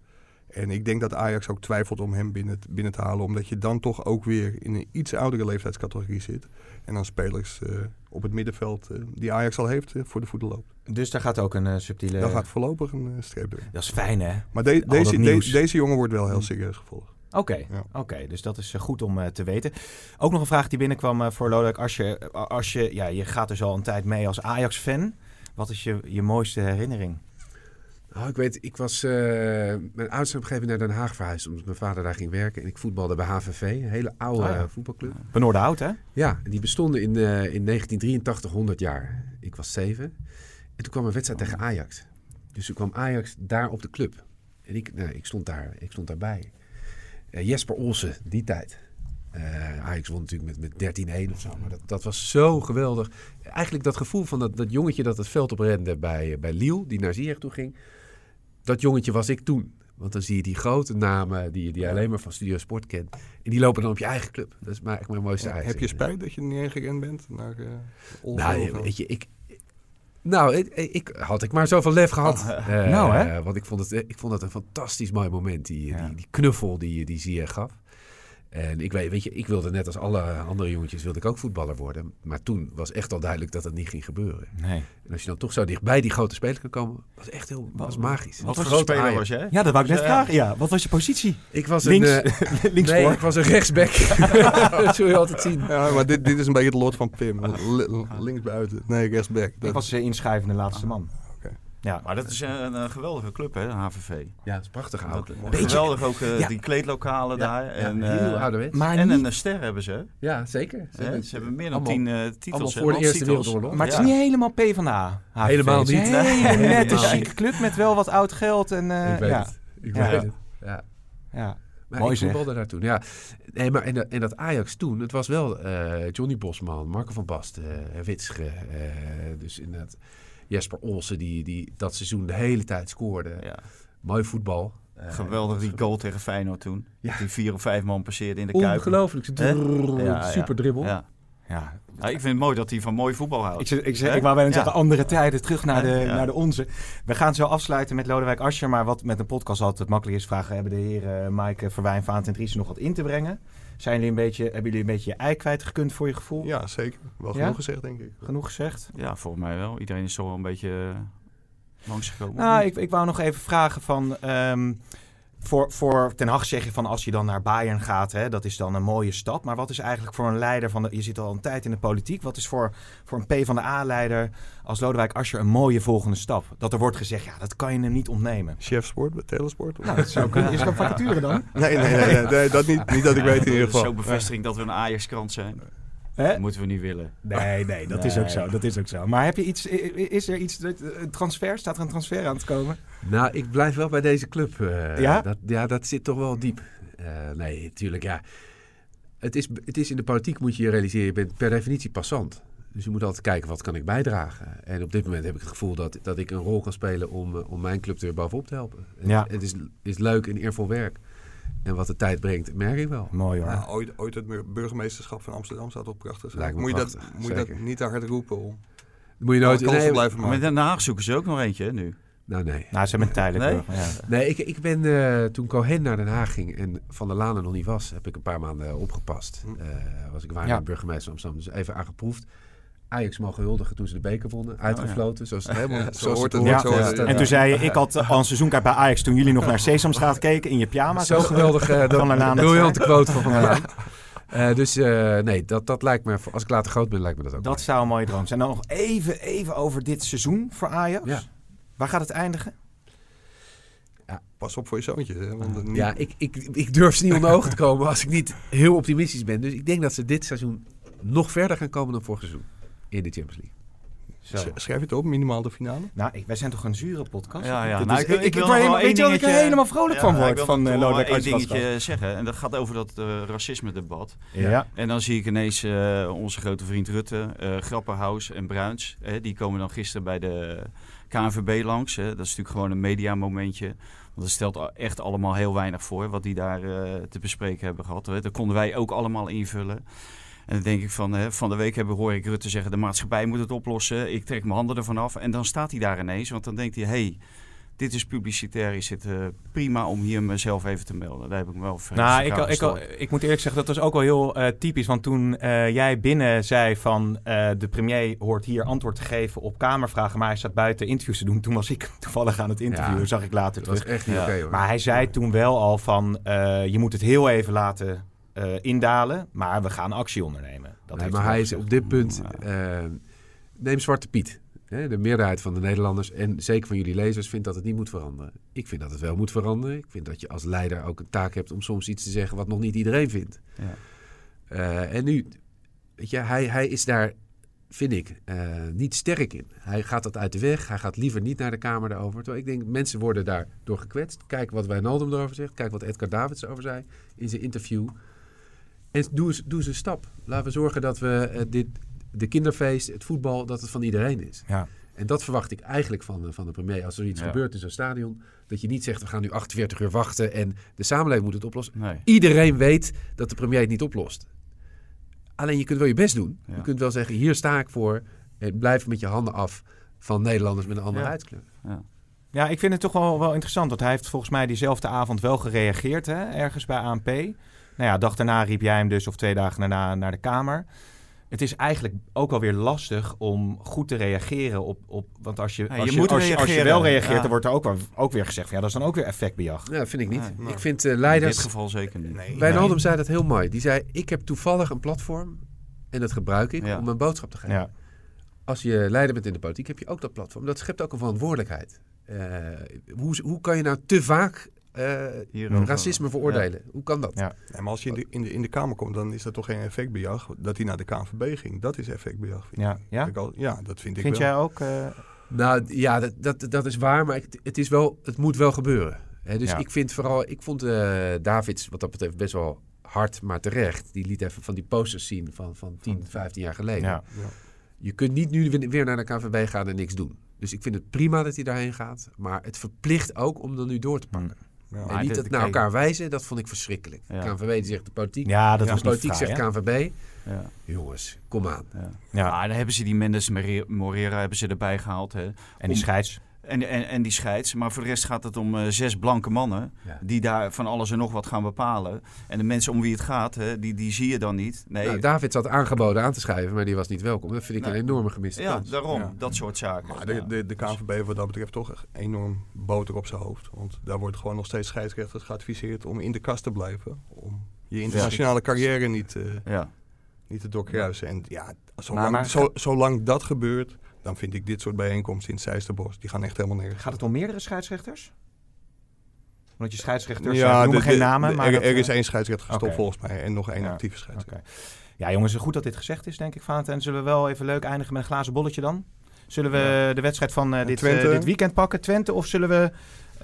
Speaker 3: En ik denk dat Ajax ook twijfelt om hem binnen, binnen te halen. Omdat je dan toch ook weer in een iets oudere leeftijdscategorie zit. En dan spelers eh, op het middenveld eh, die Ajax al heeft eh, voor de voeten loopt.
Speaker 2: Dus daar gaat ook een subtiele...
Speaker 3: Daar gaat voorlopig een streep door.
Speaker 2: Dat is fijn, hè?
Speaker 3: Maar de- deze, de- deze jongen wordt wel heel serieus gevolgd.
Speaker 2: Oké,
Speaker 3: Ja.
Speaker 2: oké, dus dat is goed om te weten. Ook nog een vraag die binnenkwam voor Lodewijk. Als je, als je, ja, je gaat dus al een tijd mee als Ajax-fan. Wat is je, je mooiste herinnering?
Speaker 4: Nou, ik weet, ik was... eh, mijn ouders zijn op een gegeven moment naar Den Haag verhuisd... omdat mijn vader daar ging werken. En ik voetbalde bij HVV, een hele oude
Speaker 2: Ah, ja.
Speaker 4: voetbalclub.
Speaker 2: Benoorde hè?
Speaker 4: Ja, die bestonden in, eh, in 1983 100 jaar. Ik was zeven. En toen kwam een wedstrijd tegen Ajax. Dus toen kwam Ajax daar op de club. En ik, nou, ik, stond, daar, ik stond daarbij. Eh, Jesper Olsen, die tijd. Eh, Ajax won natuurlijk met, met 13-1 of zo. Maar dat, dat was zo geweldig. Eigenlijk dat gevoel van dat, dat jongetje dat het veld op rende bij, bij Liel, die naar Ziyech toe ging. Dat jongetje was ik toen. Want dan zie je die grote namen die je die je alleen maar van Studio Sport kent. En die lopen dan op je eigen club. Dat is maar echt mijn mooiste Ajax.
Speaker 3: Heb je spijt dat je niet heen gerend bent? Naar, uh,
Speaker 4: nou, weet je, ik... Nou, ik, ik, had ik maar zoveel lef gehad.
Speaker 2: Uh, nou, hè?
Speaker 4: Want ik vond, het, ik vond het een fantastisch mooi moment, die, ja. die, die, knuffel die, die Zier gaf. En ik weet, weet je, ik wilde net als alle andere jongetjes wilde ik ook voetballer worden. Maar toen was echt al duidelijk dat het niet ging gebeuren.
Speaker 2: Nee.
Speaker 4: En als je dan toch zo dichtbij die grote speler kan komen, was echt heel was magisch.
Speaker 2: Wat, voor speler Ajax. was jij? Ja, dat wou ik net vragen. Ja, wat was je positie?
Speaker 4: Ik was
Speaker 2: links,
Speaker 4: een uh, links nee, ik was een rechtsback. dat zul je altijd zien.
Speaker 3: Ja, maar dit, dit is een beetje het lot van Pim. links buiten. Nee, rechtsback.
Speaker 2: Dat... Ik was uh, inschrijvende laatste man.
Speaker 5: Ja, maar dat is een, een geweldige club, hè, HVV.
Speaker 4: Ja, het is prachtig oud.
Speaker 5: Geweldig ook uh, ja. die kleedlokalen ja, daar.
Speaker 4: Ja,
Speaker 5: en,
Speaker 4: heel uh, ouderwets.
Speaker 5: Maar en niet... een ster hebben ze.
Speaker 4: Ja, zeker.
Speaker 5: Ze, hebben, ze hebben meer dan tien uh, titels.
Speaker 4: voor de Eerste Wereldoorlog.
Speaker 2: Maar het is niet helemaal P van de A. HVV.
Speaker 4: Helemaal niet.
Speaker 2: Het is een hele nette, chique club met wel wat oud geld. En,
Speaker 4: ik weet
Speaker 2: ja.
Speaker 4: het. Ik weet het. Ja.
Speaker 2: ja.
Speaker 4: Maar
Speaker 2: Mooi
Speaker 4: ik voetbalde daar toen. Ja. Nee, maar en, dat, en dat Ajax toen, het was wel uh, Johnny Bosman, Marco van Basten, uh, Witsche. Uh, dus inderdaad Jesper Olsen, die, die dat seizoen de hele tijd scoorde.
Speaker 5: Ja.
Speaker 4: Mooi voetbal.
Speaker 5: Geweldig die goal tegen Feyenoord toen. Ja. Die vier of vijf man passeerde in de Kuip.
Speaker 4: Ongelooflijk. Ja, super dribbel.
Speaker 5: Ja. Ja. ja. ik vind het mooi dat hij van mooi voetbal houdt.
Speaker 2: Ik, zeg, ik, ik wou bijna zeggen, andere tijden, terug naar de, naar de onze. We gaan zo afsluiten met Lodewijk Asscher. Maar wat met een podcast altijd makkelijk is, vragen... hebben de heren Maaike Verwijn, Vaant en Dries nog wat in te brengen? Zijn jullie een beetje, hebben jullie een beetje je ei kwijtgekund voor je gevoel?
Speaker 3: Ja, zeker. Wel genoeg gezegd, denk ik.
Speaker 2: Genoeg gezegd?
Speaker 5: Ja, volgens mij wel. Iedereen is zo wel een beetje langsgekomen.
Speaker 2: Nou, ik, ik wou nog even vragen van... Um, voor, voor Ten Hag zeg je van als je dan naar Bayern gaat, hè, dat is dan een mooie stap. Maar wat is eigenlijk voor een leider van de, je zit al een tijd in de politiek, wat is voor, voor een P van de A-leider als Lodewijk Asscher een mooie volgende stap? Dat er wordt gezegd, ja, dat kan je hem niet ontnemen.
Speaker 3: Chef sport bij Telesport?
Speaker 2: Nou, dat zou kunnen. Is dat vacature dan?
Speaker 3: Nee, nee, nee, nee, nee, dat niet, niet dat ik weet in ieder geval.
Speaker 5: Zo bevestiging dat we een Ajax-krant zijn. Hè? Dat moeten we niet willen.
Speaker 2: Nee, nee, dat nee. is ook zo. Dat is ook zo. Maar heb je iets, is er iets, een transfer? Staat er een transfer aan te komen?
Speaker 4: Nou, ik blijf wel bij deze club. Uh,
Speaker 2: ja?
Speaker 4: Dat, ja, dat zit toch wel diep. Uh, nee, natuurlijk, ja. Het is, het is in de politiek moet je je realiseren, je bent per definitie passant. Dus je moet altijd kijken, wat kan ik bijdragen? En op dit moment heb ik het gevoel dat, dat ik een rol kan spelen om, om mijn club er weer bovenop te helpen.
Speaker 2: Ja.
Speaker 4: Het is, is leuk en eervol werk. En wat de tijd brengt, merk ik wel.
Speaker 2: Mooi hoor.
Speaker 3: Ja, ooit, ooit het burgemeesterschap van Amsterdam zou toch prachtig zijn.
Speaker 4: Lijkt me
Speaker 3: moet,
Speaker 4: prachtig,
Speaker 3: je dat, moet je dat niet te hard roepen om...
Speaker 4: Moet je nooit...
Speaker 3: Nee, blijven
Speaker 5: maar met Den Haag zoeken ze ook nog eentje hè, nu.
Speaker 4: Nou, nee.
Speaker 2: Nou, ze hebben tijdelijk.
Speaker 5: Nee?
Speaker 2: Ja.
Speaker 4: Nee, ik, ik ben uh, toen Cohen naar Den Haag ging en Van der Laan er nog niet was, heb ik een paar maanden opgepast. Uh, was ik waar
Speaker 2: Ja.
Speaker 4: burgemeester van Amsterdam, dus even aangeproefd. Ajax mogen huldigen toen ze de beker wonnen, uitgefloten, zoals het helemaal
Speaker 3: Ja, zo hoort
Speaker 4: het
Speaker 3: zo hoort
Speaker 4: Ja,
Speaker 3: het.
Speaker 4: ja.
Speaker 2: En toen zei je, ik had al een seizoenkaart bij Ajax toen jullie nog naar Sesamstraat keken in je pyjama.
Speaker 4: Zo geweldig, uh,
Speaker 2: Van der Laan
Speaker 4: dat,
Speaker 2: dat
Speaker 4: briljante quote van Van der. Uh, dus uh, nee, dat, dat lijkt me, als ik later groot ben, lijkt me dat ook.
Speaker 2: Dat zou een mooie droom zijn. Dan nog even, even over dit seizoen voor Ajax.
Speaker 4: Ja.
Speaker 2: Waar gaat het eindigen?
Speaker 3: Pas op voor je zoontje. Hè, want niet-
Speaker 4: Ja, ik, ik, ik durf ze niet onder ogen te komen als ik niet heel optimistisch ben. Dus ik denk dat ze dit seizoen nog verder gaan komen dan vorig seizoen in de Champions League.
Speaker 2: Zo.
Speaker 3: Sch- Schrijf je het op, minimaal de finale?
Speaker 2: Nou, ik, wij zijn toch een zure podcast?
Speaker 5: Ja, ja. Nou, ik wil-
Speaker 2: ik,
Speaker 5: ik
Speaker 2: ik,
Speaker 5: wil
Speaker 2: word
Speaker 5: nog wel
Speaker 2: helemaal-
Speaker 5: één
Speaker 2: weet je wat ik er
Speaker 5: dingetje-
Speaker 2: helemaal vrolijk van
Speaker 5: Ja,
Speaker 2: word?
Speaker 5: ik wil
Speaker 2: van uh,
Speaker 5: wel
Speaker 2: Lodewijk
Speaker 5: dingetje zeggen. En dat gaat over dat uh, racisme-debat.
Speaker 2: Ja.
Speaker 5: En dan zie ik ineens uh, onze grote vriend Rutte, uh, Grapperhaus en Bruins. Hè, die komen dan gisteren bij de KNVB langs. Hè. Dat is natuurlijk gewoon een mediamomentje. Want dat stelt echt allemaal heel weinig voor wat die daar uh, te bespreken hebben gehad. Hè. Dat konden wij ook allemaal invullen. En dan denk ik van, hè, van de week hebben, hoor ik Rutte zeggen... de maatschappij moet het oplossen, ik trek mijn handen ervan af. En dan staat hij daar ineens, want dan denkt hij... hey, dit is publicitair, is het uh, prima om hier mezelf even te melden. Daar heb ik me wel veel
Speaker 2: Nou, ik, ik, ik, moet eerlijk zeggen, dat was ook wel heel uh, typisch. Want toen uh, jij binnen zei van de premier hoort hier antwoord te geven op kamervragen... maar hij staat buiten interviews te doen. Toen was ik toevallig aan het interviewen, ja, zag ik later
Speaker 4: dat
Speaker 2: terug.
Speaker 4: was echt niet ja. oké okay, hoor.
Speaker 2: Maar hij zei toen wel al van, je moet het heel even laten... Uh, indalen, maar we gaan actie ondernemen. Dat
Speaker 4: nee, maar hij is op dit punt. Uh, neem Zwarte Piet. Hè, de meerderheid van de Nederlanders en zeker van jullie lezers vindt dat het niet moet veranderen. Ik vind dat het wel moet veranderen. Ik vind dat je als leider ook een taak hebt om soms iets te zeggen wat nog niet iedereen vindt.
Speaker 5: Ja.
Speaker 4: Uh, en nu, weet je, hij, hij is daar, vind ik, niet sterk in. Hij gaat dat uit de weg. Hij gaat liever niet naar de Kamer daarover. Terwijl ik denk, mensen worden daardoor gekwetst. Kijk wat Wijnaldum erover zegt. Kijk wat Edgar Davids erover zei in zijn interview. En doe eens, doe eens een stap. Laten we zorgen dat we uh, dit, de kinderfeest, het voetbal, dat het van iedereen is.
Speaker 2: Ja.
Speaker 4: En dat verwacht ik eigenlijk van, de- van de premier. Als er iets
Speaker 5: Ja.
Speaker 4: gebeurt in zo'n stadion, dat je niet zegt we gaan nu 48 uur wachten en de samenleving moet het oplossen.
Speaker 5: Nee.
Speaker 4: Iedereen weet dat de premier het niet oplost. Alleen je kunt wel je best doen.
Speaker 5: Ja.
Speaker 4: Je kunt wel zeggen, hier sta ik voor. En blijf met je handen af van Nederlanders met een andere
Speaker 2: Ja.
Speaker 4: huidskleur.
Speaker 2: Ja, ik vind het toch wel, wel interessant. Want hij heeft volgens mij diezelfde avond wel gereageerd, hè, ergens bij ANP. Nou ja, dag daarna riep jij hem dus, of twee dagen daarna, naar de Kamer. Het is eigenlijk ook alweer lastig om goed te reageren op... op want als je,
Speaker 5: Ja,
Speaker 2: als
Speaker 5: je
Speaker 2: je,
Speaker 5: moet
Speaker 2: als, je- als je
Speaker 5: reageren.
Speaker 2: wel reageert,
Speaker 5: Ja.
Speaker 2: dan wordt er ook, wel, ook weer gezegd... Van, ja, dat is dan ook weer effectbejag.
Speaker 4: Ja, dat vind ik niet.
Speaker 5: Nee,
Speaker 4: ik vind eh,
Speaker 5: In
Speaker 4: leiders...
Speaker 5: dit geval zeker niet.
Speaker 3: Nee.
Speaker 4: Wijnaldum zei dat heel mooi. Die zei, ik heb toevallig een platform en dat gebruik ik
Speaker 5: Ja.
Speaker 4: om een boodschap te geven.
Speaker 2: Ja.
Speaker 4: Als je leider bent in de politiek, heb je ook dat platform. Dat schept ook een verantwoordelijkheid. Eh, hoe, hoe kan je nou te vaak eh, racisme veroordelen? Hoe kan dat?
Speaker 2: Ja.
Speaker 3: Maar als je in de, in, de, in de Kamer komt, dan is dat toch geen effectbejag. Dat hij naar de KNVB ging, dat is effectbejag. vind
Speaker 2: Ja.
Speaker 3: ik.
Speaker 2: Ja?
Speaker 3: Vind ik al- ja, dat vind ik
Speaker 2: Vind
Speaker 3: wel.
Speaker 2: jij ook... eh,
Speaker 4: Nou ja, dat, dat, dat is waar, maar ik- het, is wel, het moet wel gebeuren. Hè, dus
Speaker 2: Ja.
Speaker 4: ik vind vooral, ik vond eh Davids wat dat betreft best wel hard, maar terecht. Die liet even van die posters zien van, van 10, 15 jaar geleden.
Speaker 2: ja.
Speaker 4: Je kunt niet nu weer- naar de KNVB gaan en niks doen. Dus ik vind het prima dat hij daarheen gaat. Maar het verplicht ook om er nu door te pakken.
Speaker 3: Ja.
Speaker 4: en niet het naar elkaar wijzen, dat vond ik verschrikkelijk.
Speaker 5: Ja.
Speaker 4: KNVB zegt de politiek.
Speaker 2: ja, dat
Speaker 3: Ja,
Speaker 2: was
Speaker 4: de
Speaker 2: niet
Speaker 4: politiek zegt? KNVB.
Speaker 5: Ja.
Speaker 4: Jongens, kom aan.
Speaker 5: Ja.
Speaker 2: Ja.
Speaker 5: Maar dan hebben ze die Mendes More- Morera hebben ze erbij gehaald. Hè.
Speaker 2: En die
Speaker 5: Om-
Speaker 2: scheids.
Speaker 5: En, en, en die scheids. Maar voor de rest gaat het om eh, zes blanke mannen.
Speaker 4: Ja.
Speaker 5: Die daar van alles en nog wat gaan bepalen. En de mensen om wie het gaat, hè, die, die zie je dan niet. Nee,
Speaker 4: Nou, David had aangeboden aan te schrijven, maar die was niet welkom. Dat vind ik een enorme gemiste
Speaker 5: ja,
Speaker 4: kans.
Speaker 5: daarom.
Speaker 3: Ja.
Speaker 5: Dat soort zaken.
Speaker 3: Maar de,
Speaker 5: Ja.
Speaker 3: de, de KNVB heeft wat dat betreft toch echt enorm boter op zijn hoofd. Want daar wordt gewoon nog steeds scheidsrechters geadviseerd om in de kast te blijven. Om je internationale carrière niet, eh,
Speaker 5: Ja.
Speaker 3: niet te doorkruisen. En ja,
Speaker 2: Maar-
Speaker 3: zolang,
Speaker 2: maar-
Speaker 3: zo, zolang dat gebeurt, dan vind ik dit soort bijeenkomsten in het Zijsterbos, die gaan echt helemaal nergens.
Speaker 2: Gaat het om meerdere scheidsrechters? Want je scheidsrechters,
Speaker 3: ja,
Speaker 2: noemen geen namen.
Speaker 3: de-
Speaker 2: maar
Speaker 3: er,
Speaker 2: dat,
Speaker 3: er
Speaker 2: eh,
Speaker 3: is één scheidsrechter gestopt volgens mij en nog één
Speaker 2: Ja.
Speaker 3: actieve scheidsrechter.
Speaker 2: Ja, jongens, goed dat dit gezegd is, denk ik, Valentijn. Zullen we wel even leuk eindigen met een glazen bolletje dan? Zullen we de wedstrijd van eh,
Speaker 3: En
Speaker 2: dit, eh, dit weekend pakken, Twente? Of zullen we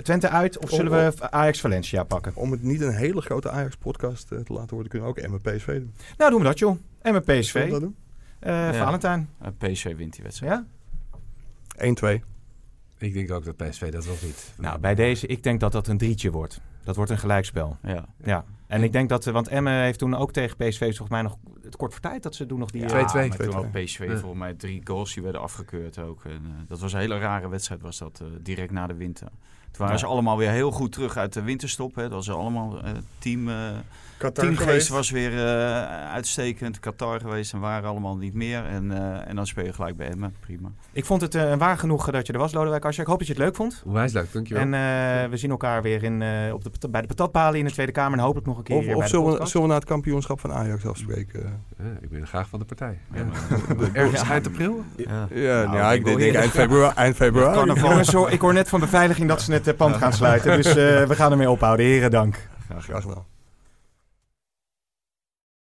Speaker 2: Twente uit? Of zullen we Ajax Valencia pakken?
Speaker 3: Om het niet een hele grote Ajax-podcast eh, te laten worden, kunnen we ook MPSV doen.
Speaker 2: Nou, doen we dat, joh. En Eh Valentijn.
Speaker 5: Eh, PSV wint die wedstrijd.
Speaker 2: Ja?
Speaker 3: 1-2.
Speaker 4: Ik denk ook dat PSV dat wel doet.
Speaker 2: Nou, bij deze, ik denk dat dat een drietje wordt. Dat wordt een gelijkspel.
Speaker 5: Ja.
Speaker 2: Ja. En ik denk dat, eh, want Emmen heeft toen ook tegen PSV volgens mij nog het kort voor tijd dat ze doen nog die...
Speaker 5: Ja,
Speaker 4: 2-2.
Speaker 5: maar toen
Speaker 3: 2-2.
Speaker 5: ook PSV
Speaker 4: Ja.
Speaker 5: volgens mij drie goals die werden afgekeurd ook. En, eh, dat was een hele rare wedstrijd was dat, eh, direct na de winter. Toen waren
Speaker 2: Ja.
Speaker 5: ze allemaal weer heel goed terug uit de winterstop. Hè. Dat was allemaal eh, team...
Speaker 3: Qatar
Speaker 5: Teamgeest
Speaker 3: geweest.
Speaker 5: was weer eh, uitstekend. Qatar geweest en waren allemaal niet meer. En, eh, en dan speel je gelijk bij Emmen. Prima.
Speaker 2: Ik vond het eh, een waar genoeg dat je er was, Lodewijk Asscher. Ik hoop dat je het leuk vond.
Speaker 4: Onwijs leuk, dankjewel.
Speaker 2: En eh, we zien elkaar weer in, eh, op de, bij de patatpalen in de Tweede Kamer. En hopelijk nog een keer
Speaker 3: Of,
Speaker 2: bij
Speaker 3: zullen, we, zullen we na het kampioenschap van Ajax afspreken?
Speaker 4: Ja, ik ben graag van de partij.
Speaker 5: Ja,
Speaker 4: Ergens eind april?
Speaker 5: Ja.
Speaker 3: Ja,
Speaker 5: Nou,
Speaker 3: ja
Speaker 5: ik
Speaker 3: denk, eind februari. Eind februari.
Speaker 2: Ik hoor net van beveiliging dat ze het eh, pand gaan sluiten. Dus eh, we gaan ermee ophouden. Heren, dank.
Speaker 3: Graag gedaan.